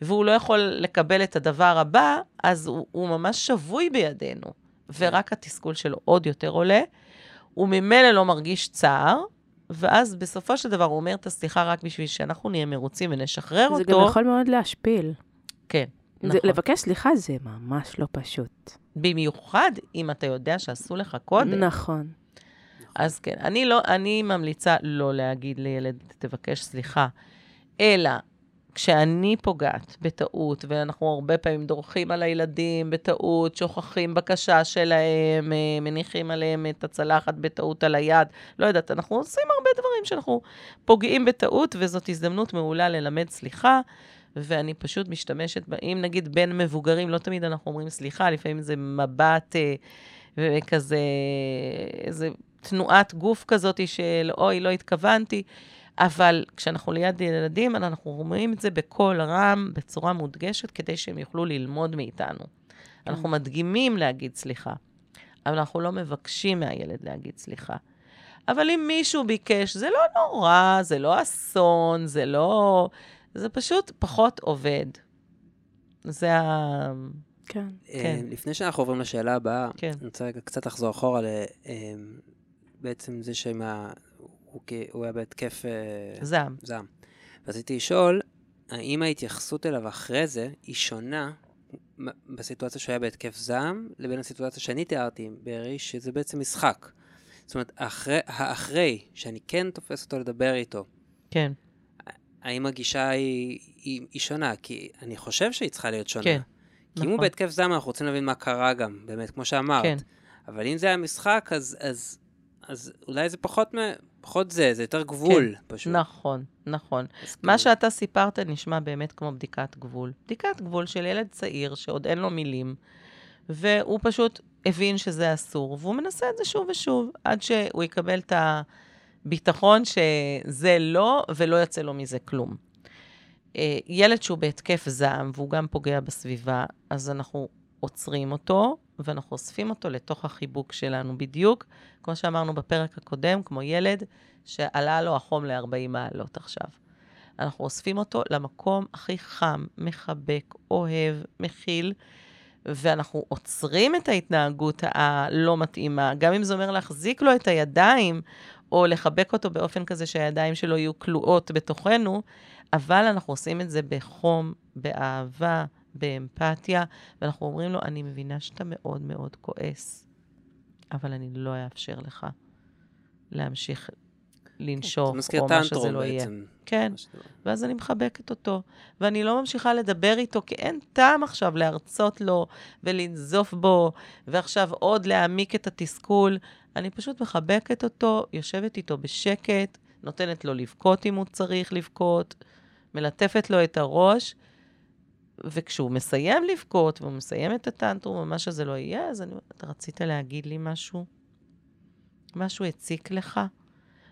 והוא לא יכול לקבל את הדבר הבא, אז הוא, הוא ממש שבוי בידינו. ורק התסכול שלו עוד יותר עולה. הוא ממילא לא מרגיש צער, ואז בסופו של דבר הוא אומר את הסליחה רק בשביל שאנחנו נהיה מרוצים ונשחרר זה אותו. גם יכול מאוד להשפיל. כן, זה, נכון. לבקש סליחה זה ממש לא פשוט. במיוחד אם אתה יודע שעשו לך קודם. נכון. אז כן, אני, לא, אני ממליצה לא להגיד לילד, תבקש סליחה, אלא כשאני פוגעת בטעות, ואנחנו הרבה פעמים דורכים על הילדים בטעות, שוכחים בקשה שלהם, אה, מניחים עליהם את הצלחת בטעות על היד, לא יודעת, אנחנו עושים הרבה דברים שאנחנו פוגעים בטעות, וזאת הזדמנות מעולה ללמד סליחה. ואני פשוט משתמשת, אם נגיד בין מבוגרים, לא תמיד אנחנו אומרים סליחה, לפעמים זה מבט אה, וכזה, איזה תנועת גוף כזאת של אוי, לא התכוונתי. אבל כשאנחנו ליד ילדים, אנחנו אומרים את זה בקול רם, בצורה מודגשת, כדי שהם יוכלו ללמוד מאיתנו. אנחנו מדגימים להגיד סליחה, אבל אנחנו לא מבקשים מהילד להגיד סליחה. אבל אם מישהו ביקש, זה לא נורא, זה לא אסון, זה לא... זה פשוט פחות עובד. זה ה... כן. אה, כן. לפני שאנחנו עוברים לשאלה הבאה, כן. אני רוצה רגע קצת לחזור אחורה ל... אה, בעצם זה שעם ה... הוא הוא היה בהתקף אה, זעם. זעם. רציתי לשאול, האם ההתייחסות אליו אחרי זה היא שונה בסיטואציה שהוא היה בהתקף זעם, לבין הסיטואציה שאני תיארתי עם ברי, שזה בעצם משחק. זאת אומרת, אחרי, האחרי, שאני כן תופס אותו לדבר איתו, כן, האם הגישה היא, היא, היא שונה? כי אני חושב שהיא צריכה להיות שונה. כן, כי אם הוא נכון. בהתקף זעם, אנחנו רוצים להבין מה קרה גם, באמת, כמו שאמרת. כן. אבל אם זה היה משחק, אז, אז, אז אולי זה פחות, מ... פחות זה, זה יותר גבול, פשוט. נכון, נכון. מה כאילו- שאתה סיפרת נשמע באמת כמו בדיקת גבול. בדיקת גבול של ילד צעיר שעוד אין לו מילים, והוא פשוט הבין שזה אסור, והוא מנסה את זה שוב ושוב, עד שהוא יקבל את הביטחון שזה לא, ולא יוצא לו מזה כלום. אה, ילד שהוא בהתקף זעם, והוא גם פוגע בסביבה, אז אנחנו עוצרים אותו, ואנחנו אוספים אותו לתוך החיבוק שלנו בדיוק, כמו שאמרנו בפרק הקודם, כמו ילד שעלה לו החום ל-40 מעלות עכשיו. אנחנו אוספים אותו למקום הכי חם, מחבק, אוהב, מכיל, ואנחנו עוצרים את ההתנהגות הלא מתאימה, גם אם זה אומר להחזיק לו את הידיים, או לחבק אותו באופן כזה שהידיים שלו יהיו כלואות בתוכנו, אבל אנחנו עושים את זה בחום, באהבה, באמפתיה, ואנחנו אומרים לו, אני מבינה שאתה מאוד מאוד כועס, אבל אני לא אאפשר לך להמשיך לנשוך, מזכיר או מה שזה לא יהיה. בעצם. כן, מה שזה- ואז אני מחבקת אותו, ואני לא ממשיכה לדבר איתו, כי אין טעם עכשיו להרצות לו ולנזוף בו, ועכשיו עוד להעמיק את התסכול. אני פשוט מחבקת אותו, יושבת איתו בשקט, נותנת לו לבכות אם הוא צריך לבכות, מלטפת לו את הראש, וכשהוא מסיים לבכות, והוא מסיים את הטנטרום, או מה שזה לא יהיה, אז אני אומרת, אתה רצית להגיד לי משהו? משהו הציק לך?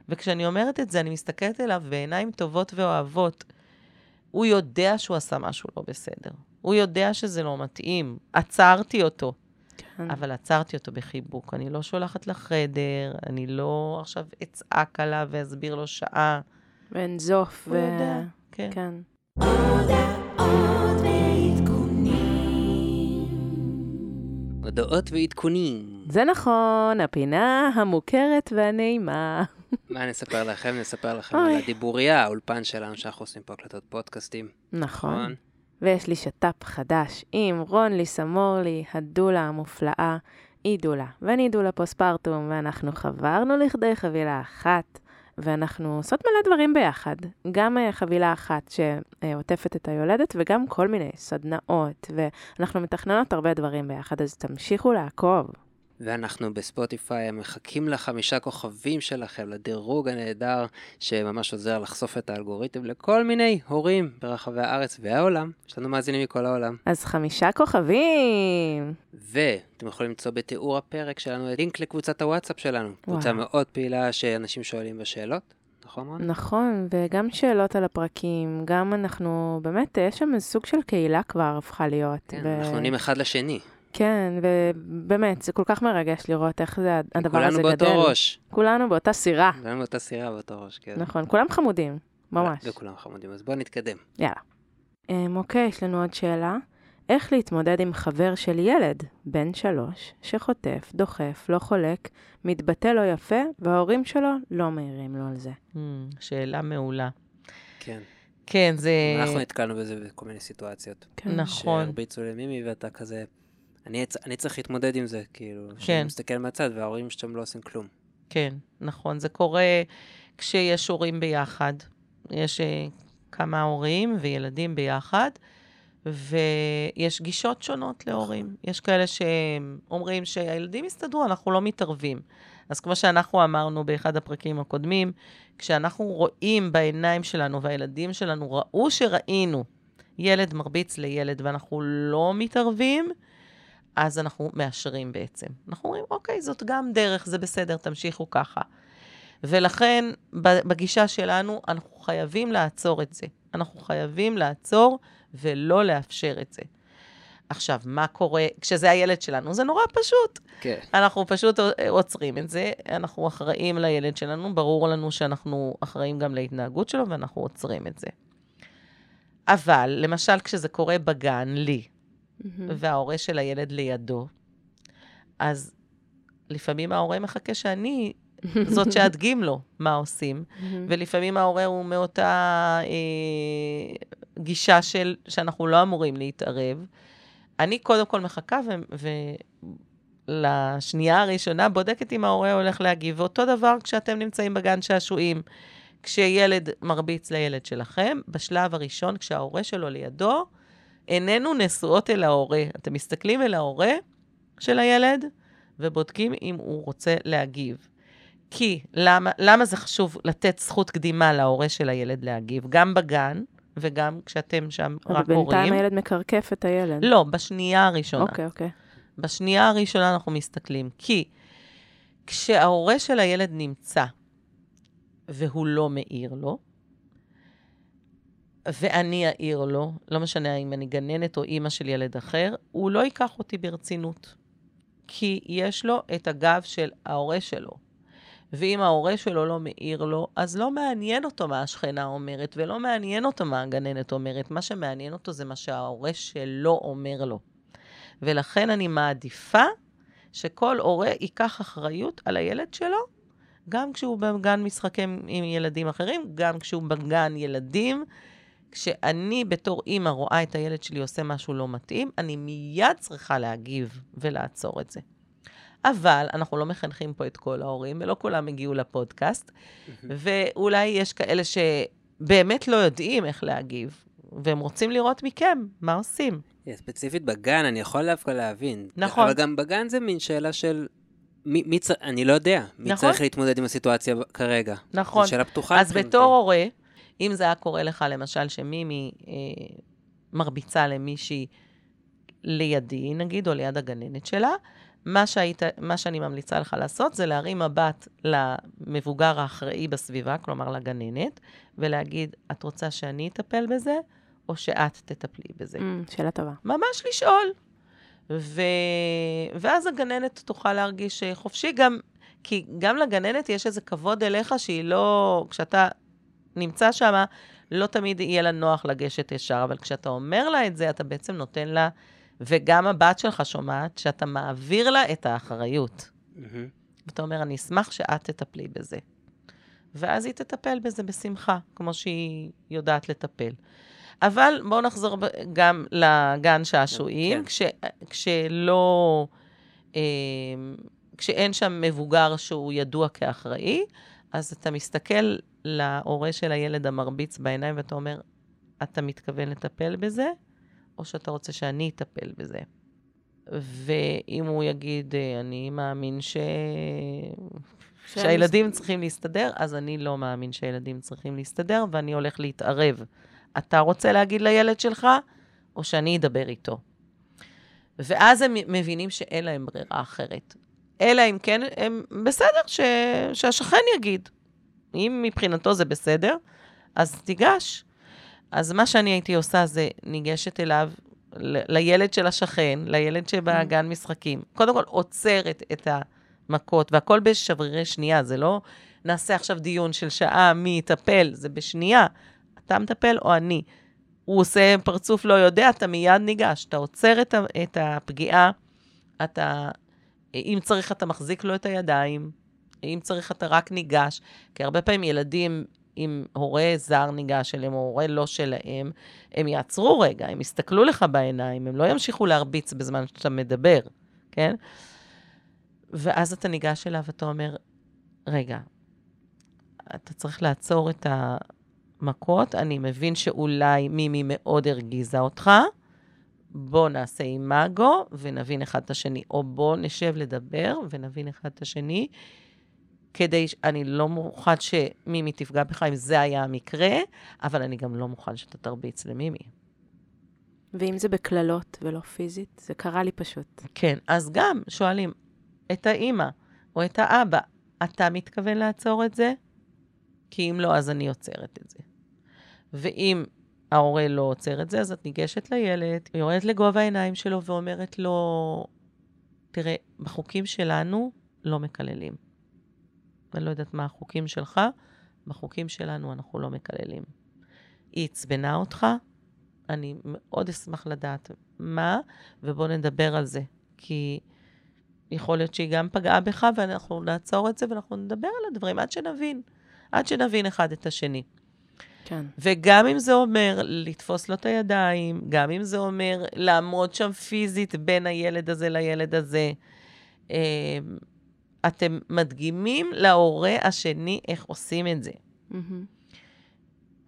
וכשאני אומרת את זה, אני מסתכלת אליו בעיניים טובות ואוהבות. הוא יודע שהוא עשה משהו לא בסדר. הוא יודע שזה לא מתאים. עצרתי אותו, כן. אבל עצרתי אותו בחיבוק. אני לא שולחת לחדר, אני לא עכשיו אצעק עליו ואסביר לו שעה. ואנזוף. הוא יודע, כן. כן. הודעות ועדכונים. זה נכון, הפינה המוכרת והנעימה. מה נספר לכם? נספר לכם אוי. על הדיבוריה, האולפן שלנו, שאנחנו עושים פה הקלטות פודקאסטים. נכון. ויש לי שת"פ חדש עם רון ליסה מורלי, הדולה המופלאה, היא דולה, ואני דולה פוסט-פרטום, ואנחנו חברנו לכדי חבילה אחת, ואנחנו עושות מלא דברים ביחד. גם אה, חבילה אחת שעוטפת את היולדת, וגם כל מיני סדנאות, ואנחנו מתכננות הרבה דברים ביחד, אז תמשיכו לעקוב. ואנחנו בספוטיפיי מחכים לחמישה כוכבים שלכם, לדירוג הנהדר שממש עוזר לחשוף את האלגוריתם לכל מיני הורים ברחבי הארץ והעולם. יש לנו מאזינים מכל העולם. אז חמישה כוכבים! ואתם יכולים למצוא בתיאור הפרק שלנו לינק לקבוצת הוואטסאפ שלנו. קבוצה וואו. מאוד פעילה שאנשים שואלים בשאלות, נכון רון? נכון, וגם שאלות על הפרקים, גם אנחנו, באמת, יש שם סוג של קהילה כבר הפכה להיות. כן, ו- אנחנו עונים אחד לשני. כן, ובאמת, זה כל כך מרגש לראות איך זה, הדבר הזה כולנו גדל. באותו ראש. כולנו באותה סירה. כולנו באותה סירה באותו ראש, כן. נכון, כולם חמודים, ממש. וכולם חמודים, אז בואו נתקדם. יאללה. Um, אוקיי, יש לנו עוד שאלה. איך להתמודד עם חבר של ילד, בן שלוש, שחוטף, דוחף, לא חולק, מתבטא לא יפה, וההורים שלו לא מעירים לו על זה. Hmm, שאלה מעולה. כן. כן, זה... אנחנו נתקלנו בזה בכל מיני סיטואציות. כן. נכון. שהרביצו למימי ואתה כזה, אני, אני צריך להתמודד עם זה, כאילו, כן. שאני מסתכל מהצד וההורים שם לא עושים כלום. כן, נכון. זה קורה כשיש הורים ביחד. יש אה, כמה הורים וילדים ביחד, ויש גישות שונות להורים. יש כאלה שאומרים שהילדים יסתדרו, אנחנו לא מתערבים. אז כמו שאנחנו אמרנו באחד הפרקים הקודמים, כשאנחנו רואים בעיניים שלנו, והילדים שלנו ראו שראינו ילד מרביץ לילד ואנחנו לא מתערבים, אז אנחנו מאשרים בעצם. אנחנו אומרים, אוקיי, זאת גם דרך, זה בסדר, תמשיכו ככה. ולכן, בגישה שלנו, אנחנו חייבים לעצור את זה. אנחנו חייבים לעצור ולא לאפשר את זה. עכשיו, מה קורה כשזה הילד שלנו? זה נורא פשוט. כן. אנחנו פשוט עוצרים את זה, אנחנו אחראים לילד שלנו, ברור לנו שאנחנו אחראים גם להתנהגות שלו, ואנחנו עוצרים את זה. אבל, למשל, כשזה קורה בגן, לי, מהמם. וההורה של הילד לידו, אז לפעמים ההורה מחכה שאני זאת שאדגים לו מה עושים, מהמם. ולפעמים ההורה הוא מאותה אה, גישה של שאנחנו לא אמורים להתערב. אני קודם כל מחכה, ולשנייה הראשונה בודקת אם ההורה הולך להגיב. ואותו דבר כשאתם נמצאים בגן שעשועים, כשילד מרביץ לילד שלכם, בשלב הראשון, כשההורה שלו לידו, עינינו נשואות אל ההורה. אתם מסתכלים אל ההורה של הילד ובודקים אם הוא רוצה להגיב. כי, למה, למה זה חשוב לתת זכות קדימה להורה של הילד להגיב? גם בגן וגם כשאתם שם אבל רק בינתיים הורים. הילד מקרקף את הילד. לא, בשנייה הראשונה. אוקיי, אוקיי. בשנייה הראשונה אנחנו מסתכלים. כי כשההורה של הילד נמצא והוא לא מעיר לו, ואני אעיר לו, לא משנה אם אני גננת או אימא של ילד אחר, הוא לא ייקח אותי ברצינות. כי יש לו את הגב של ההורה שלו. ואם ההורה שלו לא מעיר לו, אז לא מעניין אותו מה השכנה אומרת, ולא מעניין אותו מה הגננת אומרת. מה שמעניין אותו זה מה שההורה שלו אומר לו. ולכן אני מעדיפה שכל הורה ייקח אחריות על הילד שלו, גם כשהוא בגן משחקים עם ילדים אחרים, גם כשהוא בגן ילדים. כשאני בתור אימא רואה את הילד שלי עושה משהו לא מתאים, אני מיד צריכה להגיב ולעצור את זה. אבל אנחנו לא מחנכים פה את כל ההורים, ולא כולם הגיעו לפודקאסט, ואולי יש כאלה שבאמת לא יודעים איך להגיב, והם רוצים לראות מכם מה עושים. Yeah, ספציפית בגן, אני יכול דווקא להבין. נכון. אבל גם בגן זה מין שאלה של... מי, מי צר... אני לא יודע. מי נכון. צריך להתמודד עם הסיטואציה כרגע? נכון. זו שאלה פתוחה. אז. בתור הורה, אם זה היה קורה לך, למשל, שמימי אה, מרביצה למישהי לידי, נגיד, או ליד הגננת שלה, מה, שהיית, מה שאני ממליצה לך לעשות זה להרים מבט למבוגר האחראי בסביבה, כלומר לגננת, ולהגיד, את רוצה שאני אטפל בזה, או שאת תטפלי בזה? Mm, שאלה טובה. ממש לשאול. ו... ואז הגננת תוכל להרגיש חופשי גם, כי גם לגננת יש איזה כבוד אליך שהיא לא, כשאתה נמצא שם, לא תמיד יהיה לה נוח לגשת ישר, אבל כשאתה אומר לה את זה, אתה בעצם נותן לה, וגם הבת שלך שומעת, שאתה מעביר לה את האחריות. מהמם. ואתה אומר, אני אשמח שאת תטפלי בזה. ואז היא תטפל בזה בשמחה, כמו שהיא יודעת לטפל. אבל בואו נחזור גם לגן שעשועים, כן. כש, כשלא, אה, כשאין שם מבוגר שהוא ידוע כאחראי, אז אתה מסתכל להורה של הילד המרביץ בעיניים ואתה אומר, אתה מתכוון לטפל בזה, או שאתה רוצה שאני אטפל בזה? ואם הוא יגיד, אה, אני מאמין ש... שהילדים צריכים להסתדר, אז אני לא מאמין שהילדים צריכים להסתדר, ואני הולך להתערב. אתה רוצה להגיד לילד שלך, או שאני אדבר איתו? ואז הם מבינים שאין להם ברירה אחרת. אלא אם כן, הם בסדר ש... שהשכן יגיד. אם מבחינתו זה בסדר, אז תיגש. אז מה שאני הייתי עושה זה ניגשת אליו, לילד של השכן, לילד שבגן משחקים. קודם כל, עוצרת את המכות, והכל בשברירי שנייה, זה לא נעשה עכשיו דיון של שעה מי יטפל, זה בשנייה. אתה מטפל או אני. הוא עושה פרצוף לא יודע, אתה מיד ניגש. אתה עוצר את, את הפגיעה, אתה, אם צריך, אתה מחזיק לו את הידיים, אם צריך, אתה רק ניגש. כי הרבה פעמים ילדים, אם הורה זר ניגש אליהם, או הורה לא שלהם, הם יעצרו רגע, הם יסתכלו לך בעיניים, הם לא ימשיכו להרביץ בזמן שאתה מדבר, כן? ואז אתה ניגש אליו ואתה אומר, רגע, אתה צריך לעצור את המכות, אני מבין שאולי מימי מאוד הרגיזה אותך, בוא נעשה אימאגו ונבין אחד את השני, או בוא נשב לדבר ונבין אחד את השני, כדי, אני לא מוכן שמימי תפגע בך אם זה היה המקרה, אבל אני גם לא מוכן שאתה תרביץ למימי. ואם זה בקללות ולא פיזית, זה קרה לי פשוט. כן, אז גם שואלים את האימא או את האבא, אתה מתכוון לעצור את זה? כי אם לא, אז אני עוצרת את זה. ואם ההורה לא עוצר את זה, אז את ניגשת לילד, יורדת לגובה העיניים שלו ואומרת לו, תראה, בחוקים שלנו לא מקללים. אני לא יודעת מה החוקים שלך, בחוקים שלנו אנחנו לא מקללים. היא עצבנה אותך, אני מאוד אשמח לדעת מה, ובואו נדבר על זה. כי יכול להיות שהיא גם פגעה בך, ואנחנו נעצור את זה ואנחנו נדבר על הדברים עד שנבין. עד שנבין אחד את השני. כן. וגם אם זה אומר לתפוס לו את הידיים, גם אם זה אומר לעמוד שם פיזית בין הילד הזה לילד הזה, אה, אתם מדגימים להורה השני איך עושים את זה. מהמם.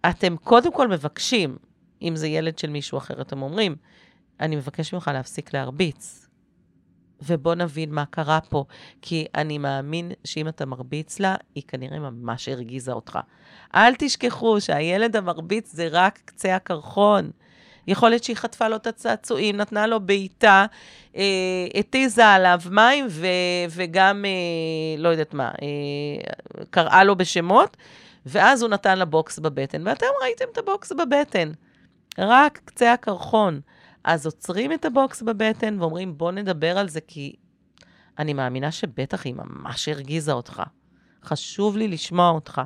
אתם קודם כל מבקשים, אם זה ילד של מישהו אחר, אתם אומרים, אני מבקש ממך להפסיק להרביץ. ובוא נבין מה קרה פה, כי אני מאמין שאם אתה מרביץ לה, היא כנראה ממש הרגיזה אותך. אל תשכחו שהילד המרביץ זה רק קצה הקרחון. יכול להיות שהיא חטפה לו את הצעצועים, נתנה לו בעיטה, אה, התיזה עליו מים ו, וגם, אה, לא יודעת מה, אה, קראה לו בשמות, ואז הוא נתן לה בוקס בבטן, ואתם ראיתם את הבוקס בבטן. רק קצה הקרחון. אז עוצרים את הבוקס בבטן ואומרים, בוא נדבר על זה, כי אני מאמינה שבטח היא ממש הרגיזה אותך. חשוב לי לשמוע אותך.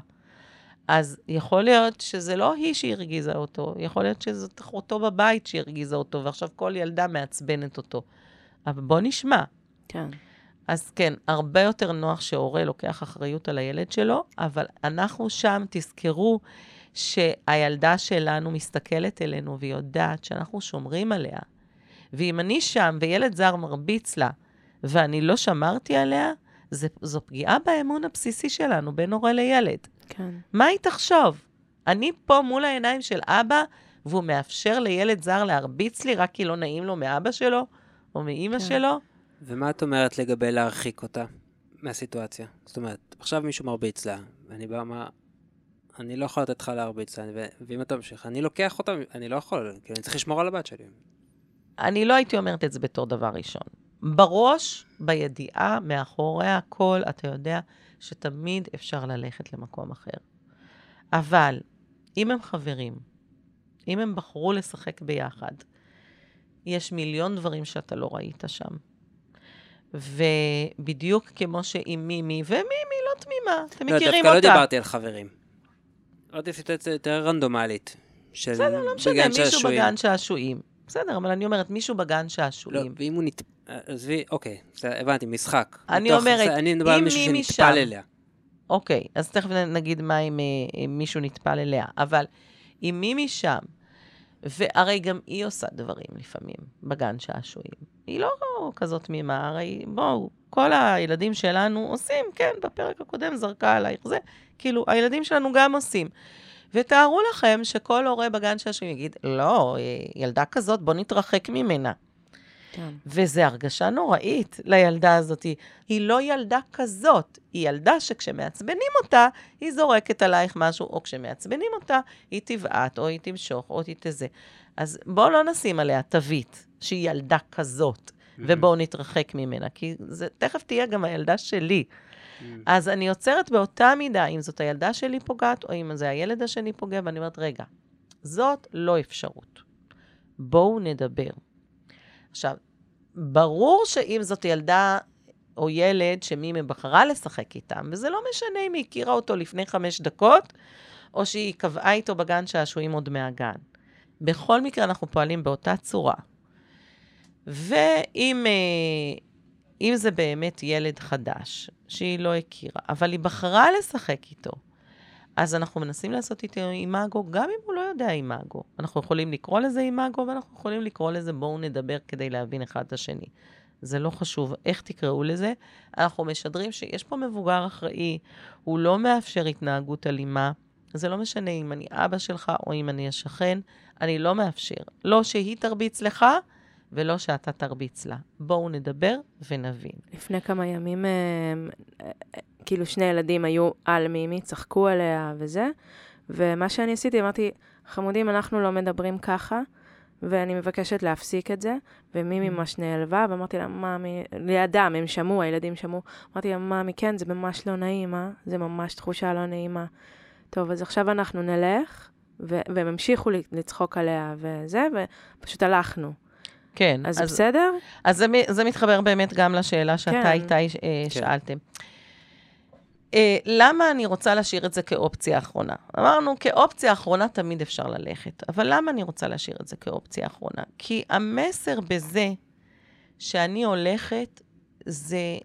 אז יכול להיות שזה לא היא שהרגיזה אותו, יכול להיות שזאת אחותו בבית שהרגיזה אותו, ועכשיו כל ילדה מעצבנת אותו. אבל בוא נשמע. כן. אז כן, הרבה יותר נוח שהורה לוקח אחריות על הילד שלו, אבל אנחנו שם, תזכרו שהילדה שלנו מסתכלת אלינו והיא יודעת שאנחנו שומרים עליה. ואם אני שם וילד זר מרביץ לה, ואני לא שמרתי עליה, זה, זו פגיעה באמון הבסיסי שלנו בין הורה לילד. כן. מה היא תחשוב? אני פה מול העיניים של אבא, והוא מאפשר לילד זר להרביץ לי רק כי לא נעים לו מאבא שלו, או מאימא כן. שלו? ומה את אומרת לגבי להרחיק אותה מהסיטואציה? זאת אומרת, עכשיו מישהו מרביץ לה, ואני בא, מה... אני לא יכול לתת לך להרביץ לה, ו- ואם אתה ממשיך, אני לוקח אותה, אני לא יכול, כאילו, אני צריך לשמור על הבת שלי. אני לא הייתי אומרת את זה בתור דבר ראשון. בראש, בידיעה, מאחורי הכל, אתה יודע שתמיד אפשר ללכת למקום אחר. אבל אם הם חברים, אם הם בחרו לשחק ביחד, יש מיליון דברים שאתה לא ראית שם. ובדיוק כמו שעם מימי, ומימי לא תמימה, אתם לא, מכירים דווקא אותה. לא דיברתי על חברים. דיברתי סיטואציה יותר רנדומלית. של... בסדר, לא משנה, מישהו שעשועים. בגן שעשועים. בסדר, אבל אני אומרת, מישהו בגן לא, שעשועים. ואם הוא נט... עזבי, אוקיי, הבנתי, משחק. אני אומרת, זה, אני מדבר על מישהו מי שנטפל אליה. אוקיי, אז תכף נגיד מה אם אה, אם מישהו נטפל אליה. אבל אם מי משם, והרי גם היא עושה דברים לפעמים בגן שעשועים. היא לא כזאת תמימה, הרי בואו, כל הילדים שלנו עושים, כן, בפרק הקודם זרקה עלייך זה, כאילו, הילדים שלנו גם עושים. ותארו לכם שכל הורה בגן שעשועים יגיד, לא, אה, ילדה כזאת, בוא נתרחק ממנה. כן. וזו הרגשה נוראית לילדה הזאת. היא לא ילדה כזאת, היא ילדה שכשמעצבנים אותה, היא זורקת עלייך משהו, או כשמעצבנים אותה, היא תבעט, או היא תמשוך, או היא תזה. אז בואו לא נשים עליה תווית שהיא ילדה כזאת, ובואו נתרחק ממנה, כי זה תכף תהיה גם הילדה שלי. אז אני עוצרת באותה מידה, אם זאת הילדה שלי פוגעת, או אם זה הילד השני פוגע, ואני אומרת, רגע, זאת לא אפשרות. בואו נדבר. עכשיו, ברור שאם זאת ילדה או ילד שמימי בחרה לשחק איתם, וזה לא משנה אם היא הכירה אותו לפני חמש דקות, או שהיא קבעה איתו בגן שעשועים עוד מהגן. בכל מקרה, אנחנו פועלים באותה צורה. ואם אה, אם זה באמת ילד חדש, שהיא לא הכירה, אבל היא בחרה לשחק איתו, אז אנחנו מנסים לעשות איתו אימאגו, גם אם הוא לא יודע אימאגו. אנחנו יכולים לקרוא לזה אימאגו, ואנחנו יכולים לקרוא לזה בואו נדבר כדי להבין אחד את השני. זה לא חשוב איך תקראו לזה. אנחנו משדרים שיש פה מבוגר אחראי, הוא לא מאפשר התנהגות אלימה. זה לא משנה אם אני אבא שלך או אם אני השכן, אני לא מאפשר. לא שהיא תרביץ לך ולא שאתה תרביץ לה. בואו נדבר ונבין. לפני כמה ימים, אה, אה, כאילו שני ילדים היו על מימי, צחקו עליה וזה, ומה שאני עשיתי, אמרתי, חמודים, אנחנו לא מדברים ככה, ואני מבקשת להפסיק את זה, ומימי Mm. ממש נעלבה, ואמרתי לה, ממי, לידם, הם שמעו, הילדים שמעו, אמרתי לה, ממי, כן, זה ממש לא נעים, אה? זה ממש תחושה לא נעימה. טוב, אז עכשיו אנחנו נלך, ו- והם המשיכו לצחוק עליה וזה, ופשוט הלכנו. כן. אז, אז בסדר? אז זה, זה מתחבר באמת גם לשאלה שאתה כן. איתי אה, כן. שאלתם. אה, למה אני רוצה להשאיר את זה כאופציה אחרונה? אמרנו, כאופציה אחרונה תמיד אפשר ללכת, אבל למה אני רוצה להשאיר את זה כאופציה אחרונה? כי המסר בזה שאני הולכת, זה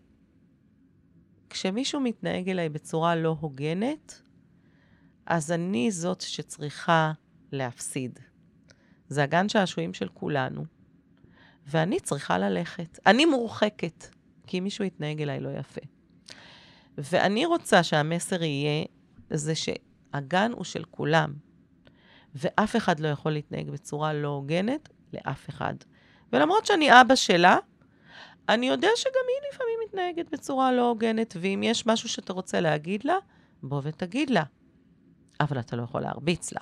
כשמישהו מתנהג אליי בצורה לא הוגנת, אז אני זאת שצריכה להפסיד. זה הגן שעשועים של כולנו, ואני צריכה ללכת. אני מורחקת, כי מישהו יתנהג אליי לא יפה. ואני רוצה שהמסר יהיה, זה שהגן הוא של כולם, ואף אחד לא יכול להתנהג בצורה לא הוגנת לאף אחד. ולמרות שאני אבא שלה, אני יודע שגם היא לפעמים מתנהגת בצורה לא הוגנת, ואם יש משהו שאתה רוצה להגיד לה, בוא ותגיד לה. אבל אתה לא יכול להרביץ לה.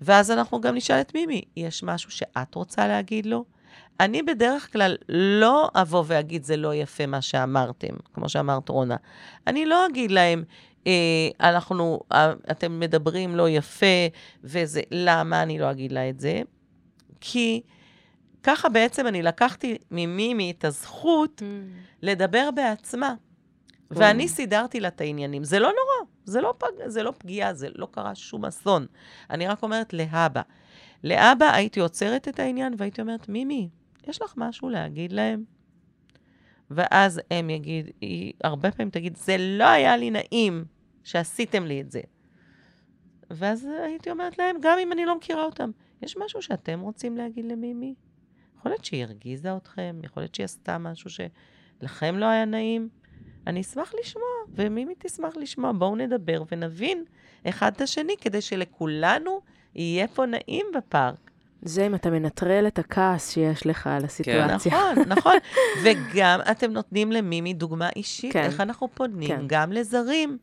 ואז אנחנו גם נשאל את מימי, יש משהו שאת רוצה להגיד לו? אני בדרך כלל לא אבוא ואגיד, זה לא יפה מה שאמרתם, כמו שאמרת רונה. אני לא אגיד להם, אה, אנחנו, אה, אתם מדברים לא יפה, וזה, למה אני לא אגיד לה את זה? כי ככה בעצם אני לקחתי ממימי את הזכות לדבר בעצמה. ואני סידרתי לה את העניינים. זה לא נורא, זה לא, פג, זה לא פגיעה, זה לא קרה שום אסון. אני רק אומרת להבא. לאבא הייתי עוצרת את העניין והייתי אומרת, מימי, יש לך משהו להגיד להם? ואז הם יגיד, היא הרבה פעמים תגיד, זה לא היה לי נעים שעשיתם לי את זה. ואז הייתי אומרת להם, גם אם אני לא מכירה אותם, יש משהו שאתם רוצים להגיד למימי? יכול להיות שהיא הרגיזה אתכם, יכול להיות שהיא עשתה משהו שלכם לא היה נעים. אני אשמח לשמוע, ומימי תשמח לשמוע. בואו נדבר ונבין אחד את השני, כדי שלכולנו יהיה פה נעים בפארק. זה אם אתה מנטרל את הכעס שיש לך על הסיטואציה. נכון, נכון. <laughs> וגם אתם נותנים למימי דוגמה אישית, כן. איך אנחנו פונים כן. גם לזרים.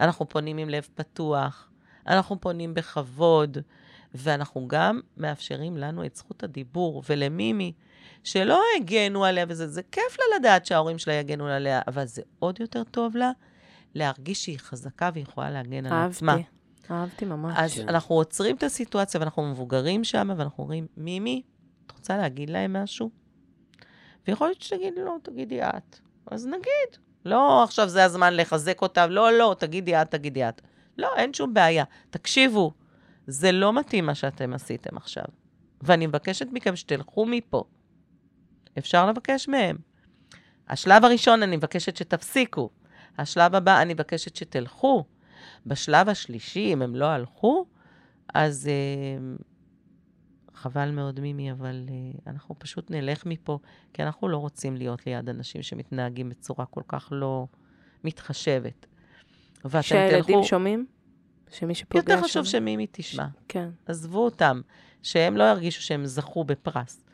אנחנו פונים עם לב פתוח, אנחנו פונים בכבוד, ואנחנו גם מאפשרים לנו את זכות הדיבור, ולמימי, שלא הגנו עליה, וזה זה כיף לה לדעת שההורים שלה יגנו עליה, אבל זה עוד יותר טוב לה להרגיש שהיא חזקה והיא יכולה להגן על עצמה. אהבתי, אהבתי ממש. אז כן. אנחנו עוצרים את הסיטואציה ואנחנו מבוגרים שם, ואנחנו אומרים, מימי, את רוצה להגיד להם משהו? ויכול להיות שתגידי, לא, תגידי את. אז נגיד. לא, עכשיו זה הזמן לחזק אותה, לא, לא, תגידי את, תגידי את. לא, אין שום בעיה. תקשיבו, זה לא מתאים מה שאתם עשיתם עכשיו. ואני מבקשת מכם שתלכו מפה. אפשר לבקש מהם. השלב הראשון, אני מבקשת שתפסיקו. השלב הבא, אני מבקשת שתלכו. בשלב השלישי, אם הם לא הלכו, אז אה, חבל מאוד, מימי, אבל אה, אנחנו פשוט נלך מפה, כי אנחנו לא רוצים להיות ליד אנשים שמתנהגים בצורה כל כך לא מתחשבת. ואתם שהילדים תלכו... שומעים? שמי שפוגע יותר חשוב? שמימי תשמע. כן. עזבו אותם, שהם לא ירגישו שהם זכו בפרס.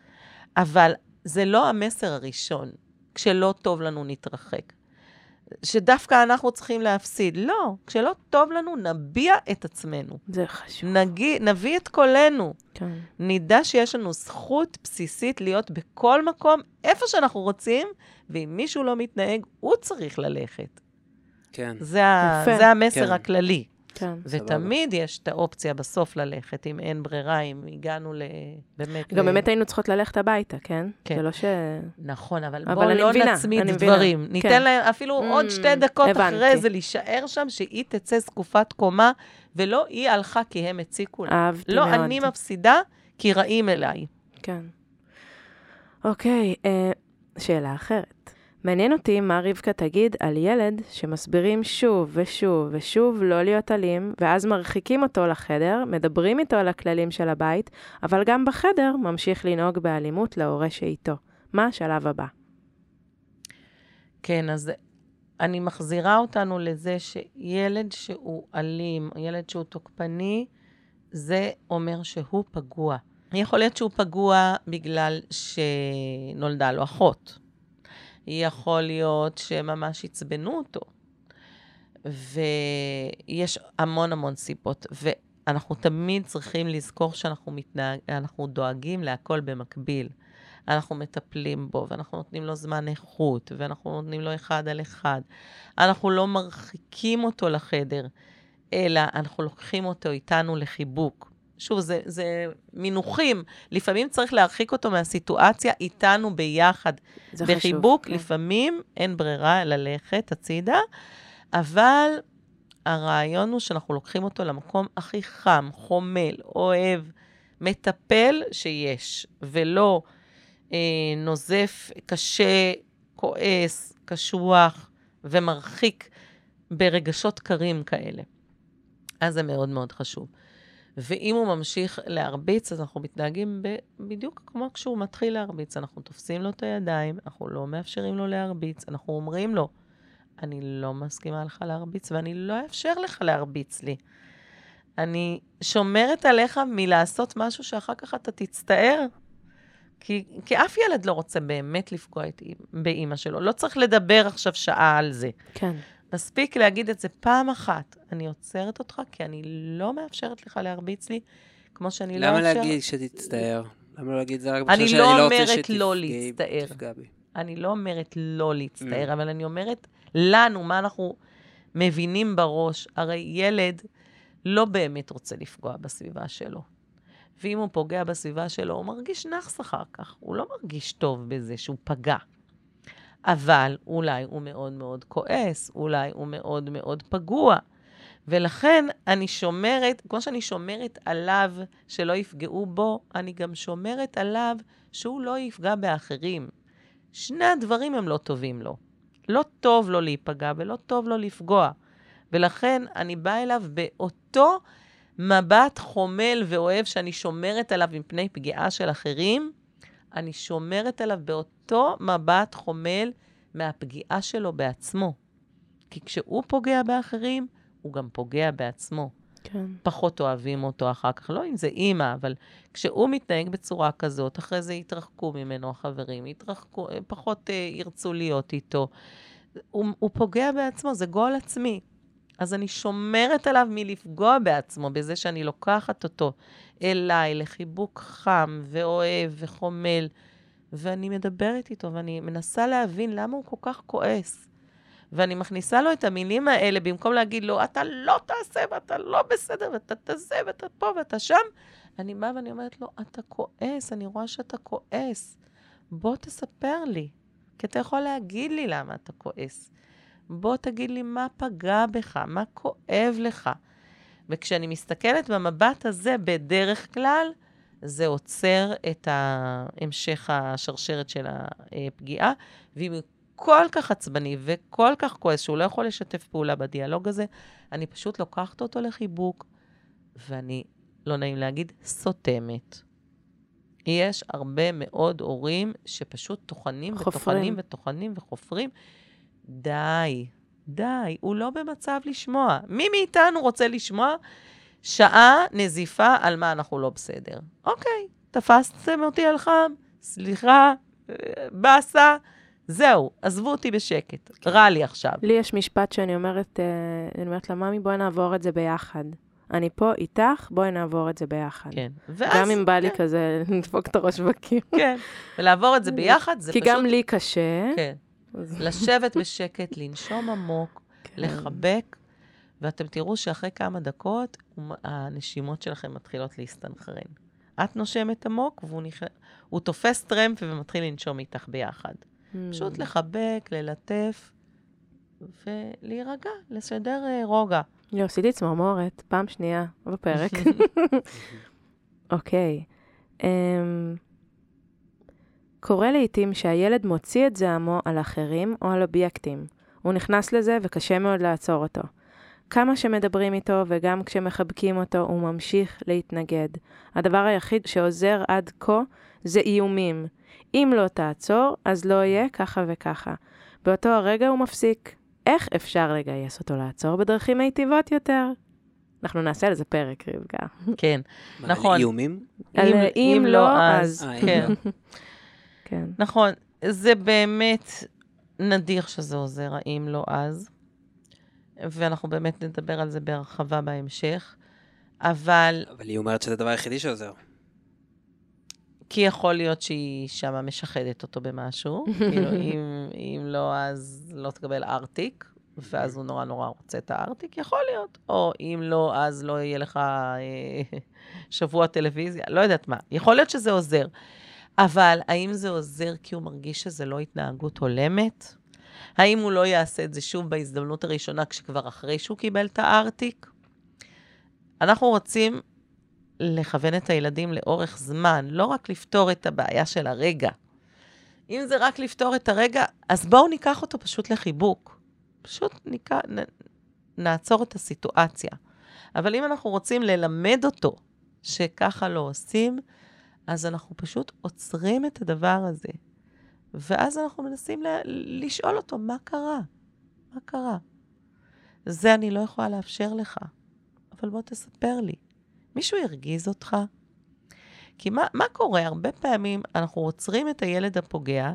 אבל זה לא המסר הראשון. כשלא טוב לנו, נתרחק. שדווקא אנחנו צריכים להפסיד. לא, כשלא טוב לנו, נביע את עצמנו. זה חשוב. נגי, נביא את קולנו. כן. נדע שיש לנו זכות בסיסית להיות בכל מקום, איפה שאנחנו רוצים, ואם מישהו לא מתנהג, הוא צריך ללכת. כן. זה, ה. זה המסר כן. הכללי. כן. ותמיד יש את האופציה בסוף ללכת, אם אין ברירה, אם הגענו ל... באמת... גם ל... באמת היינו צריכות ללכת הביתה, כן? כן. זה לא ש... נכון, אבל, אבל בואו אני לא מבינה, נצמיד מבינה. דברים. ניתן כן. להם אפילו Mm, עוד שתי דקות הבנתי. אחרי זה להישאר שם, שהיא תצא זקופת קומה, ולא היא הלכה כי הם הציקו לה. אהבתי לא מאוד. אני מפסידה, כי רעים אליי. כן. אוקיי, אה, שאלה אחרת. מעניין אותי מה רבקה תגיד על ילד שמסבירים שוב ושוב ושוב לא להיות אלים, ואז מרחיקים אותו לחדר, מדברים איתו על הכללים של הבית, אבל גם בחדר ממשיך לנהוג באלימות להורה שאיתו. מה השלב הבא? כן, אז אני מחזירה אותנו לזה שילד שהוא אלים, ילד שהוא תוקפני, זה אומר שהוא פגוע. יכול להיות שהוא פגוע בגלל שנולדה לו אחות. יכול להיות שממש עצבנו אותו. ויש המון המון סיבות. ואנחנו תמיד צריכים לזכור שאנחנו מתנהג, דואגים להכל במקביל. אנחנו מטפלים בו, ואנחנו נותנים לו זמן איכות, ואנחנו נותנים לו אחד על אחד. אנחנו לא מרחיקים אותו לחדר, אלא אנחנו לוקחים אותו איתנו לחיבוק. שוב, זה, זה מינוחים. לפעמים צריך להרחיק אותו מהסיטואציה איתנו ביחד. זה חשוב. בחיבוק, כן. לפעמים אין ברירה ללכת הצידה, אבל הרעיון הוא שאנחנו לוקחים אותו למקום הכי חם, חומל, אוהב, מטפל שיש, ולא אה, נוזף, קשה, כועס, קשוח ומרחיק ברגשות קרים כאלה. אז זה מאוד מאוד חשוב. ואם הוא ממשיך להרביץ, אז אנחנו מתנהגים ב- בדיוק כמו כשהוא מתחיל להרביץ. אנחנו תופסים לו את הידיים, אנחנו לא מאפשרים לו להרביץ, אנחנו אומרים לו, אני לא מסכימה לך להרביץ, ואני לא אאפשר לך להרביץ לי. אני שומרת עליך מלעשות משהו שאחר כך אתה תצטער. כי, כי אף ילד לא רוצה באמת לפגוע באימא שלו. לא צריך לדבר עכשיו שעה על זה. כן. מספיק להגיד את זה פעם אחת. אני עוצרת אותך כי אני לא מאפשרת לך להרביץ לי, כמו שאני לא למה אאפשר... להגיד שתצטער? למה לא להגיד זה רק בשביל לא שאני לא רוצה אומרת לא שתפגעי- להצטער. תפגע בי. אני לא אומרת לא להצטער, Mm. אבל אני אומרת לנו, מה אנחנו מבינים בראש. הרי ילד לא באמת רוצה לפגוע בסביבה שלו. ואם הוא פוגע בסביבה שלו, הוא מרגיש נאחס אחר כך. הוא לא מרגיש טוב בזה שהוא פגע. אבל אולי הוא מאוד מאוד כועס, אולי הוא מאוד מאוד פגוע. ולכן אני שומרת, כמו שאני שומרת עליו שלא יפגעו בו, אני גם שומרת עליו שהוא לא יפגע באחרים. שני הדברים הם לא טובים לו. לא טוב לו להיפגע ולא טוב לו לפגוע. ולכן אני באה אליו באותו מבט חומל ואוהב שאני שומרת עליו מפני פגיעה של אחרים, אני שומרת עליו באותו מבט חומל מהפגיעה שלו בעצמו. כי כשהוא פוגע באחרים, הוא גם פוגע בעצמו. כן. פחות אוהבים אותו אחר כך. לא אם זה אימא, אבל כשהוא מתנהג בצורה כזאת, אחרי זה יתרחקו ממנו החברים, יתרחקו, פחות אה, ירצו להיות איתו. הוא, הוא פוגע בעצמו, זה גול עצמי. אז אני שומרת עליו מלפגוע בעצמו, בזה שאני לוקחת אותו אליי לחיבוק חם ואוהב וחומל, ואני מדברת איתו, ואני מנסה להבין למה הוא כל כך כועס. ואני מכניסה לו את המילים האלה, במקום להגיד לו, אתה לא תעשה, ואתה לא בסדר, ואתה תזה, ואתה פה, ואתה שם, אני באה ואני אומרת לו, אתה כועס, אני רואה שאתה כועס. בוא תספר לי, כי אתה יכול להגיד לי למה אתה כועס. בוא תגיד לי מה פגע בך, מה כואב לך. וכשאני מסתכלת במבט הזה, בדרך כלל, זה עוצר את המשך השרשרת של הפגיעה, ואם הוא כל כך עצבני וכל כך כועס שהוא לא יכול לשתף פעולה בדיאלוג הזה, אני פשוט לוקחת אותו לחיבוק, ואני, לא נעים להגיד, סותמת. יש הרבה מאוד הורים שפשוט טוחנים חופרים. וטוחנים וטוחנים וחופרים. די, די, הוא לא במצב לשמוע. מי מאיתנו רוצה לשמוע שעה נזיפה על מה אנחנו לא בסדר? אוקיי, תפסתם אותי על חם, סליחה, באסה, זהו, עזבו אותי בשקט, רע לי עכשיו. לי יש משפט שאני אומרת, אה, אני אומרת לה, ממי, בואי נעבור את זה ביחד. אני פה איתך, בואי נעבור את זה ביחד. כן, ואז... גם אם בא לי כן, כזה <laughs> לדפוק את הראש בקיר. כן, ולעבור את זה <laughs> ביחד, זה כי פשוט... גם לי קשה. כן, לשבת בשקט, לנשום עמוק, כן. לחבק, ואתם תראו שאחרי כמה דקות, הנשימות שלכם מתחילות להסתנכרן. את נושמת עמוק, והוא נכ... הוא תופס טרמפ ומתחיל לנשום איתך ביחד. Mm. פשוט לחבק, ללטף, ולהירגע, לסדר אה, רוגע. לא, עשיתי צמרמורת, פעם שנייה בפרק. <laughs> אוקיי. אמ, קורה לעתים שהילד מוציא את זעמו על אחרים או על אובייקטים. הוא נכנס לזה וקשה מאוד לעצור אותו. כמה שמדברים איתו וגם כשמחבקים אותו, הוא ממשיך להתנגד. הדבר היחיד שעוזר עד כה זה איומים. אם לא תעצור, אז לא יהיה ככה וככה. באותו הרגע הוא מפסיק. איך אפשר לגייס אותו לעצור בדרכים מיטיבות יותר? אנחנו נעשה על זה פרק, רבקה. כן, מה, על נכון. איומים? על אם לא, אז... אה, כן. <laughs> כן. נכון, זה באמת נדיר שזה עוזר, האם לא אז. ואנחנו באמת נדבר על זה בהרחבה בהמשך. אבל אבל היא אומרת שזה הדבר היחידי שעוזר. כי יכול להיות שהיא שמה משחדת אותו במשהו. <laughs> כאילו, אם, אם לא, אז לא תקבל ארטיק, ואז הוא נורא נורא רוצה את הארטיק, יכול להיות. או אם לא, אז לא יהיה לך אה, <laughs> שבוע טלוויזיה, לא יודעת מה. יכול להיות שזה עוזר. אבל האם זה עוזר כי הוא מרגיש שזה לא התנהגות הולמת? האם הוא לא יעשה את זה שוב בהזדמנות הראשונה, כשכבר אחרי שהוא קיבל את הארטיק? אנחנו רוצים לכוון את הילדים לאורך זמן, לא רק לפתור את הבעיה של הרגע. אם זה רק לפתור את הרגע, אז בואו ניקח אותו פשוט לחיבוק. פשוט ניקח, נ, נעצור את הסיטואציה. אבל אם אנחנו רוצים ללמד אותו שככה לא עושים, אז אנחנו פשוט עוצרים את הדבר הזה. ואז אנחנו מנסים ל- לשאול אותו, מה קרה? מה קרה? זה אני לא יכולה לאפשר לך, אבל בוא תספר לי. מישהו הרגיז אותך? כי מה, מה קורה? הרבה פעמים אנחנו עוצרים את הילד הפוגע,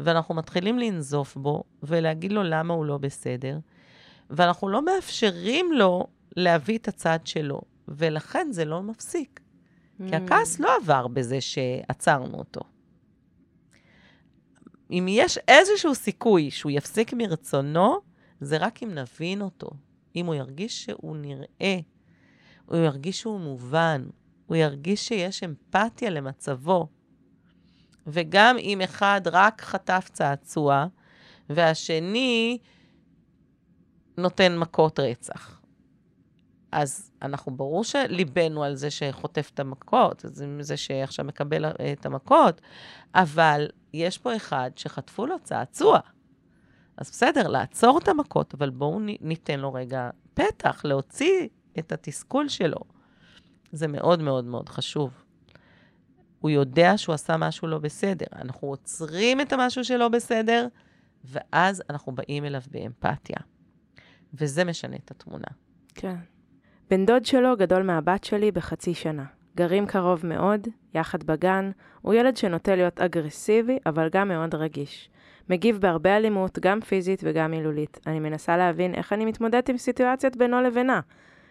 ואנחנו מתחילים לנזוף בו, ולהגיד לו למה הוא לא בסדר, ואנחנו לא מאפשרים לו להביא את הצד שלו, ולכן זה לא מפסיק. כי הכעס לא עבר בזה שעצרנו אותו. אם יש איזשהו סיכוי שהוא יפסיק מרצונו, זה רק אם נבין אותו. אם הוא ירגיש שהוא נראה, הוא ירגיש שהוא מובן, הוא ירגיש שיש אמפתיה למצבו. וגם אם אחד רק חטף צעצוע, והשני נותן מכות רצח. אז אנחנו, ברור שליבנו על זה שחוטף את המכות, זה שעכשיו מקבל את המכות, אבל יש פה אחד שחטפו לו צעצוע. אז בסדר, לעצור את המכות, אבל בואו ניתן לו רגע פתח להוציא את התסכול שלו. זה מאוד מאוד מאוד חשוב. הוא יודע שהוא עשה משהו לא בסדר. אנחנו עוצרים את המשהו שלא בסדר, ואז אנחנו באים אליו באמפתיה. וזה משנה את התמונה. כן. בן דוד שלו גדול מהבת שלי בחצי שנה. גרים קרוב מאוד, יחד בגן. הוא ילד שנוטה להיות אגרסיבי, אבל גם מאוד רגיש. מגיב בהרבה אלימות, גם פיזית וגם מילולית. אני מנסה להבין איך אני מתמודדת עם סיטואציות בינו לבינה.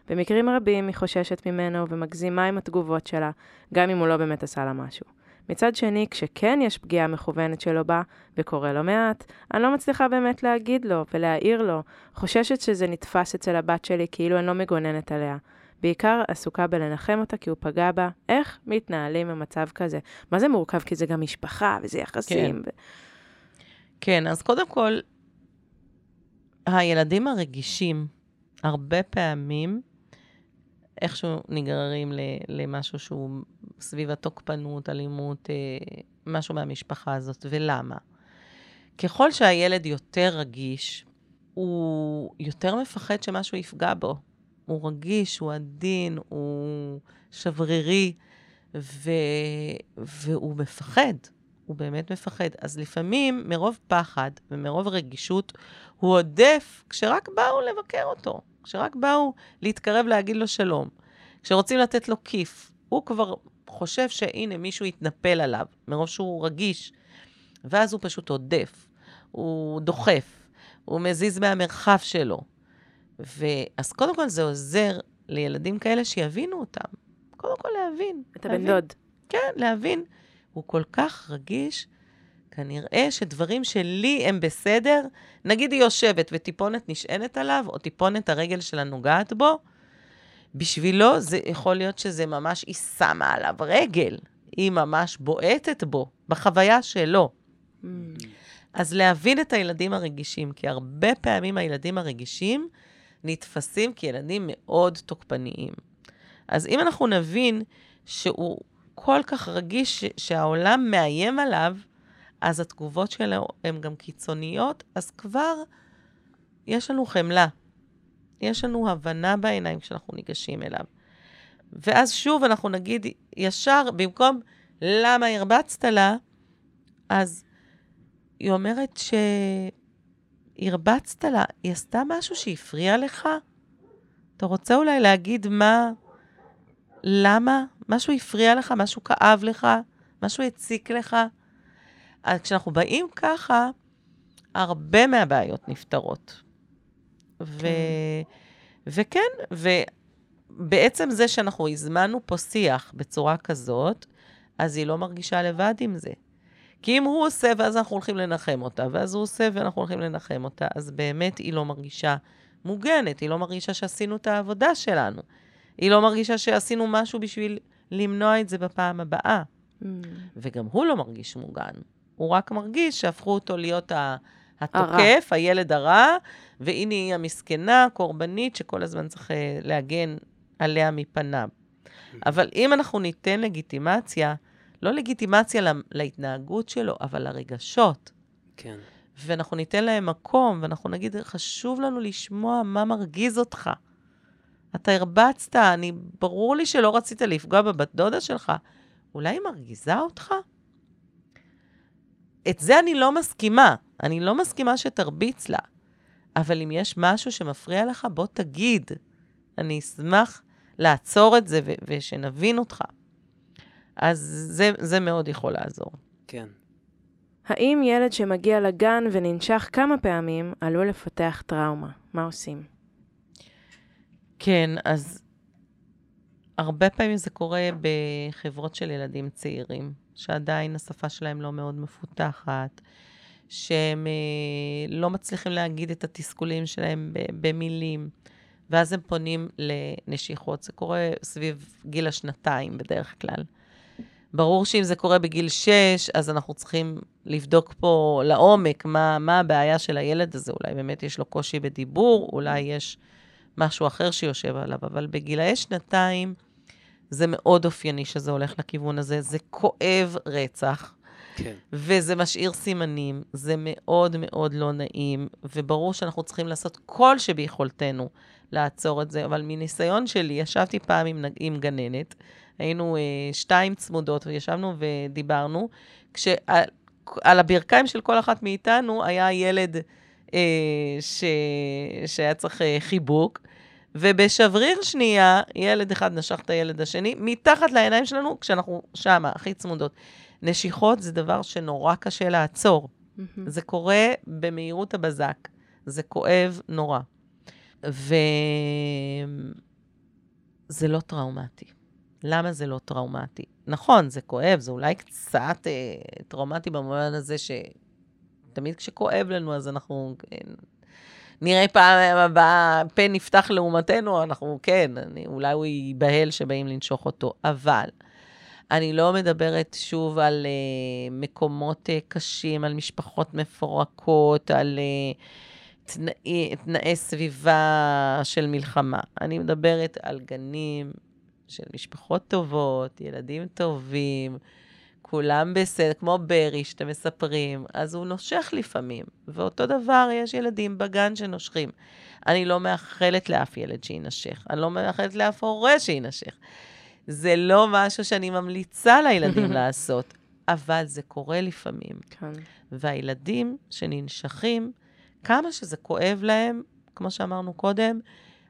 במקרים רבים היא חוששת ממנו ומגזימה עם התגובות שלה, גם אם הוא לא באמת עשה לה משהו. מצד שני, כשכן יש פגיעה מכוונת שלו בה, וקורה לא מעט, אני לא מצליחה באמת להגיד לו ולהעיר לו. חוששת שזה נתפס אצל הבת שלי כאילו אני לא מגוננת עליה. בעיקר עסוקה בלנחם אותה כי הוא פגע בה. איך מתנהלים במצב כזה? מה זה מורכב? כי זה גם משפחה וזה יחסים. כן, ו... כן אז קודם כל, הילדים הרגישים, הרבה פעמים, איכשהו נגררים למשהו שהוא סביב התוקפנות, אלימות, אה, משהו מהמשפחה הזאת. ולמה? ככל שהילד יותר רגיש, הוא יותר מפחד שמשהו יפגע בו. הוא רגיש, הוא עדין, הוא שברירי, ו... והוא מפחד. הוא באמת מפחד. אז לפעמים, מרוב פחד ומרוב רגישות, הוא עודף כשרק באו לבקר אותו. כשרק באו להתקרב להגיד לו שלום, כשרוצים לתת לו כיף, הוא כבר חושב שהנה מישהו יתנפל עליו, מרוב שהוא רגיש, ואז הוא פשוט עודף, הוא דוחף, הוא מזיז מהמרחב שלו. ואז קודם כל זה עוזר לילדים כאלה שיבינו אותם. קודם כל להבין. את הבן דוד. כן, להבין. הוא כל כך רגיש, כנראה שדברים שלי הם בסדר, נגיד היא יושבת וטיפונת נשענת עליו, או טיפונת הרגל שלה נוגעת בו, בשבילו זה יכול להיות שזה ממש, היא שמה עליו רגל, היא ממש בועטת בו, בחוויה שלו. Mm. אז להבין את הילדים הרגישים, כי הרבה פעמים הילדים הרגישים נתפסים כילדים מאוד תוקפניים. אז אם אנחנו נבין שהוא כל כך רגיש שהעולם מאיים עליו, אז התגובות שלו הן גם קיצוניות, אז כבר יש לנו חמלה. יש לנו הבנה בעיניים כשאנחנו ניגשים אליו. ואז שוב אנחנו נגיד ישר, במקום למה הרבצת לה, אז היא אומרת שהרבצת לה, היא עשתה משהו שהפריע לך? אתה רוצה אולי להגיד מה, למה? משהו הפריע לך, משהו כאב לך, משהו הציק לך? אז כשאנחנו באים ככה, הרבה מהבעיות נפתרות. ו... וכן, ובעצם זה שאנחנו הזמנו פה שיח בצורה כזאת, אז היא לא מרגישה לבד עם זה. כי אם הוא עושה ואז אנחנו הולכים לנחם אותה, ואז הוא עושה ואנחנו הולכים לנחם אותה, אז באמת היא לא מרגישה מוגנת, היא לא מרגישה שעשינו את העבודה שלנו. היא לא מרגישה שעשינו משהו בשביל למנוע את זה בפעם הבאה. Mm. וגם הוא לא מרגיש מוגן. הוא רק מרגיש שהפכו אותו להיות ה... התוקף, הרע. הילד הרע, והנה היא המסכנה, הקורבנית, שכל הזמן צריך אה, להגן עליה מפניו. אבל אם אנחנו ניתן לגיטימציה, לא לגיטימציה לה, להתנהגות שלו, אבל לרגשות. כן. ואנחנו ניתן להם מקום, ואנחנו נגיד, חשוב לנו לשמוע מה מרגיז אותך. אתה הרבצת, אני, ברור לי שלא רצית לפגוע בבת דודה שלך. אולי היא מרגיזה אותך? את זה אני לא מסכימה. אני לא מסכימה שתרביץ לה. אבל אם יש משהו שמפריע לך, בוא תגיד. אני אשמח לעצור את זה ו- ושנבין אותך. אז זה, זה מאוד יכול לעזור. כן. האם ילד שמגיע לגן וננשך כמה פעמים עלול לפתח טראומה? מה עושים? כן, אז הרבה פעמים זה קורה בחברות של ילדים צעירים, שעדיין השפה שלהם לא מאוד מפותחת, שהם אה, לא מצליחים להגיד את התסכולים שלהם במילים, ואז הם פונים לנשיכות. זה קורה סביב גיל השנתיים בדרך כלל. ברור שאם זה קורה בגיל 6, אז אנחנו צריכים לבדוק פה לעומק מה, מה הבעיה של הילד הזה. אולי באמת יש לו קושי בדיבור, אולי יש משהו אחר שיושב עליו, אבל בגילאי שנתיים זה מאוד אופייני שזה הולך לכיוון הזה. זה כואב רצח. כן. וזה משאיר סימנים, זה מאוד מאוד לא נעים, וברור שאנחנו צריכים לעשות כל שביכולתנו לעצור את זה, אבל מניסיון שלי, ישבתי פעם עם, עם גננת, היינו אה, שתיים צמודות, וישבנו ודיברנו, כשעל על הברכיים של כל אחת מאיתנו היה ילד אה, ש, שהיה צריך אה, חיבוק, ובשבריר שנייה, ילד אחד נשך את הילד השני, מתחת לעיניים שלנו, כשאנחנו שמה, הכי צמודות. נשיכות זה דבר שנורא קשה לעצור. זה קורה במהירות הבזק. זה כואב נורא. וזה לא טראומטי. למה זה לא טראומטי? נכון, זה כואב, זה אולי קצת אה, טראומטי במובן הזה שתמיד כשכואב לנו, אז אנחנו כן, נראה פעם הבאה, פה נפתח לעומתנו, אנחנו כן, אני, אולי הוא ייבהל שבאים לנשוך אותו. אבל אני לא מדברת שוב על uh, מקומות uh, קשים, על משפחות מפורקות, על uh, תנאי, תנאי סביבה של מלחמה. אני מדברת על גנים של משפחות טובות, ילדים טובים, כולם בסדר, כמו ברי שאתם מספרים, אז הוא נושך לפעמים. ואותו דבר, יש ילדים בגן שנושכים. אני לא מאחלת לאף ילד שינשך, אני לא מאחלת לאף הורה שינשך. זה לא משהו שאני ממליצה לילדים <laughs> לעשות, אבל זה קורה לפעמים. כן. והילדים שננשכים, כמה שזה כואב להם, כמו שאמרנו קודם,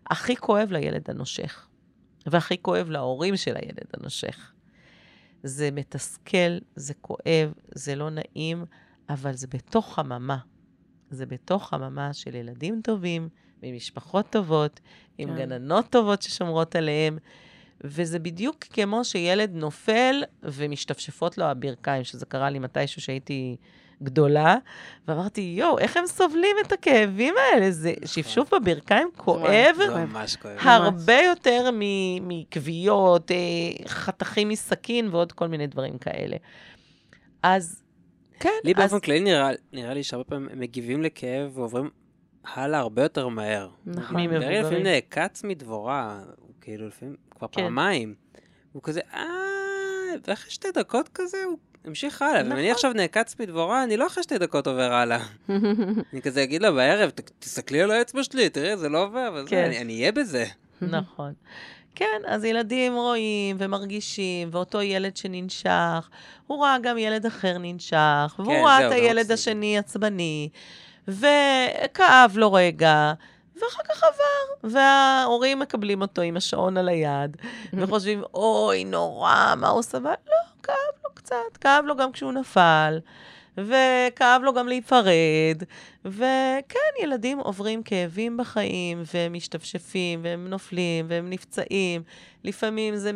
הכי כואב לילד הנושך, והכי כואב להורים של הילד הנושך. זה מתסכל, זה כואב, זה לא נעים, אבל זה בתוך חממה. זה בתוך חממה של ילדים טובים, ממשפחות טובות, עם כן. גננות טובות ששומרות עליהם, וזה בדיוק כמו שילד נופל ומשתפשפות לו הברכיים, שזה קרה לי מתישהו שהייתי גדולה, ואמרתי, יואו, איך הם סובלים את הכאבים האלה? זה נכון. שפשוף בברכיים כואב, זה ממש כואב. הרבה יותר מכוויות, אה, חתכים מסכין ועוד כל מיני דברים כאלה. אז כן, לי באופן כללי נראה, נראה לי שהרבה פעמים הם מגיבים לכאב ועוברים הלאה הרבה יותר מהר. נכון. ממבוגרים. לפעמים נעקץ מדבורה, כאילו לפעמים כבר כן. פעמיים. הוא כזה, אה, ואחרי שתי דקות כזה, הוא המשיך הלאה. נכון. ואני עכשיו נעקץ מדבורה, אני לא אחרי שתי דקות עובר הלאה. <laughs> אני כזה אגיד לה בערב, תסתכלי על האצבע שלי, תראי, זה לא עובר, וזה, כן. אני אהיה בזה. <laughs> נכון. כן, אז ילדים רואים ומרגישים, ואותו ילד שננשך, הוא ראה גם ילד אחר ננשך, והוא כן, ראה את הילד השני עצבני, וכאב לו רגע, ואחר כך עבר, וההורים מקבלים אותו עם השעון על היד, <laughs> וחושבים, אוי, נורא, מה הוא סבל? לא, כאב קצת, כאב לו גם כשהוא נפל, וכאב לו גם להיפרד, וכן, ילדים עוברים כאבים בחיים, והם משתפשפים, והם נופלים, והם נפצעים. לפעמים זה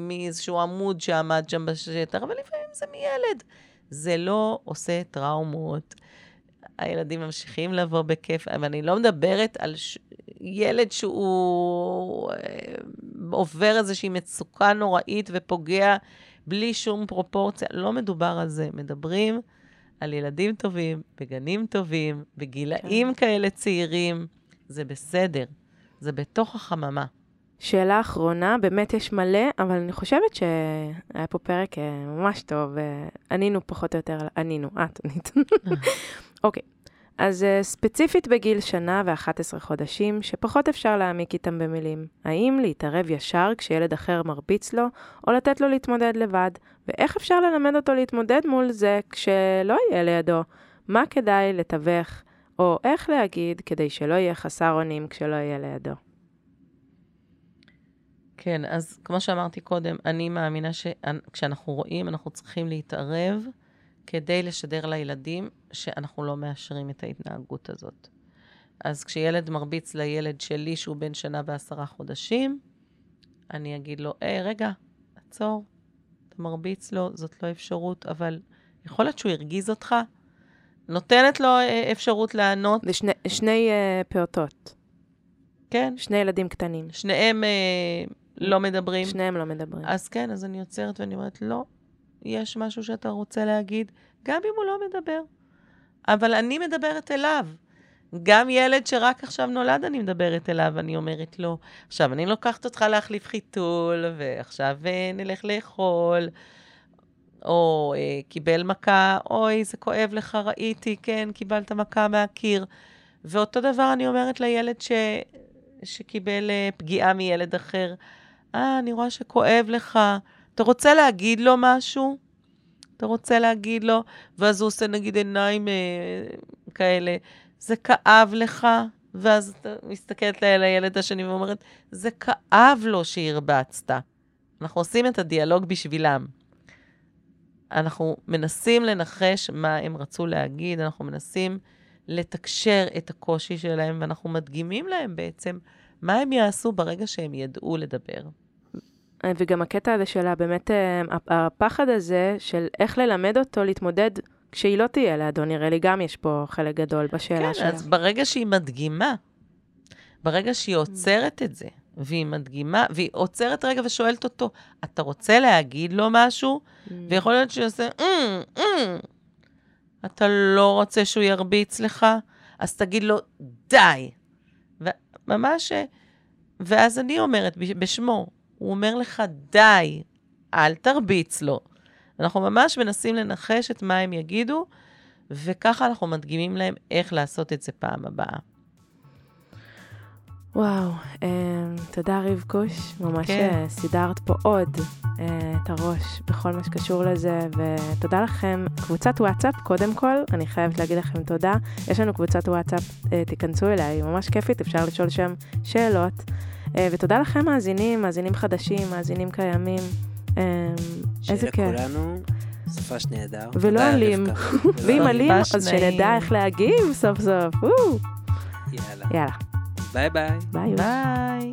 מאיזשהו עמוד שעמד שם בשטח, אבל לפעמים זה מילד. זה לא עושה טראומות. הילדים ממשיכים לבוא בכיף, אבל אני לא מדברת על ש... ילד שהוא אה, עובר איזושהי מצוקה נוראית ופוגע בלי שום פרופורציה. לא מדובר על זה, מדברים על ילדים טובים, בגנים טובים, בגילאים כן. כאלה צעירים. זה בסדר, זה בתוך החממה. שאלה אחרונה, באמת יש מלא, אבל אני חושבת שהיה פה פרק אה, ממש טוב. אה, ענינו פחות או יותר, ענינו, את ענית. <laughs> אוקיי, אז uh, ספציפית בגיל שנה ו-11 חודשים, שפחות אפשר להעמיק איתם במילים. האם להתערב ישר כשילד אחר מרביץ לו, או לתת לו להתמודד לבד? ואיך אפשר ללמד אותו להתמודד מול זה כשלא יהיה לידו? מה כדאי לתווך, או איך להגיד כדי שלא יהיה חסר אונים כשלא יהיה לידו? כן, אז כמו שאמרתי קודם, אני מאמינה שכשאנחנו רואים, אנחנו צריכים להתערב. כדי לשדר לילדים שאנחנו לא מאשרים את ההתנהגות הזאת. אז כשילד מרביץ לילד שלי, שהוא בן שנה ועשרה חודשים, אני אגיד לו, היי, רגע, עצור, אתה מרביץ לו, זאת לא אפשרות, אבל יכול להיות שהוא הרגיז אותך? נותנת לו אה, אפשרות לענות, זה שני, שני uh, פעוטות, כן, שני ילדים קטנים. שניהם אה, לא מדברים. שניהם לא מדברים. אז כן, אז אני עוצרת ואני אומרת, לא, יש משהו שאתה רוצה להגיד, גם אם הוא לא מדבר. אבל אני מדברת אליו. גם ילד שרק עכשיו נולד, אני מדברת אליו, אני אומרת לו, עכשיו, אני לוקחת אותך להחליף חיתול, ועכשיו אה, נלך לאכול, או אה, קיבל מכה, אוי, זה כואב לך, ראיתי, כן, קיבלת מכה מהקיר. ואותו דבר אני אומרת לילד ש... שקיבל אה, פגיעה מילד אחר, אה, אני רואה שכואב לך, אתה רוצה להגיד לו משהו? אתה רוצה להגיד לו? ואז הוא עושה נגיד עיניים אה, כאלה, זה כאב לך? ואז אתה מסתכלת על הילד השני ואומרת, זה כאב לו שהרבצת. אנחנו עושים את הדיאלוג בשבילם. אנחנו מנסים לנחש מה הם רצו להגיד, אנחנו מנסים לתקשר את הקושי שלהם, ואנחנו מדגימים להם בעצם מה הם יעשו ברגע שהם ידעו לדבר. אה, וגם הקטע הזה של באמת, אה, הפחד הזה של איך ללמד אותו להתמודד כשהיא לא תהיה לידו, נראה לי גם יש פה חלק גדול בשאלה כן, שלה. אז ברגע שהיא מדגימה, ברגע שהיא עוצרת את זה, והיא מדגימה, והיא עוצרת רגע ושואלת אותו, אתה רוצה להגיד לו משהו? Mm. ויכול להיות שהוא יעשה, "אמ, אמ." אתה לא רוצה שהוא ירביץ לך? אז תגיד לו, די. וממש, אה, ואז אני אומרת בש- בשמו, הוא אומר לך, די, אל תרביץ לו. אנחנו ממש מנסים לנחש את מה הם יגידו, וככה אנחנו מדגימים להם איך לעשות את זה פעם הבאה. וואו, אה, תודה רבקוש, ממש כן. אה, סידרת פה עוד אה, את הראש בכל מה שקשור לזה, ותודה לכם. קבוצת וואטסאפ, קודם כל, אני חייבת להגיד לכם תודה. יש לנו קבוצת וואטסאפ, תיכנסו אליה, היא ממש כיפית, אפשר לשאול שם שאלות. אה, ותודה לכם מאזינים, מאזינים חדשים, מאזינים קיימים. אה, איזה כיף. שלכולנו סופש נהדר. ולא אלים. <laughs> ואם ממש אז. שנדע איך להגיב סוף סוף. יאללה. יאללה, ביי ביי. ביי. ביי.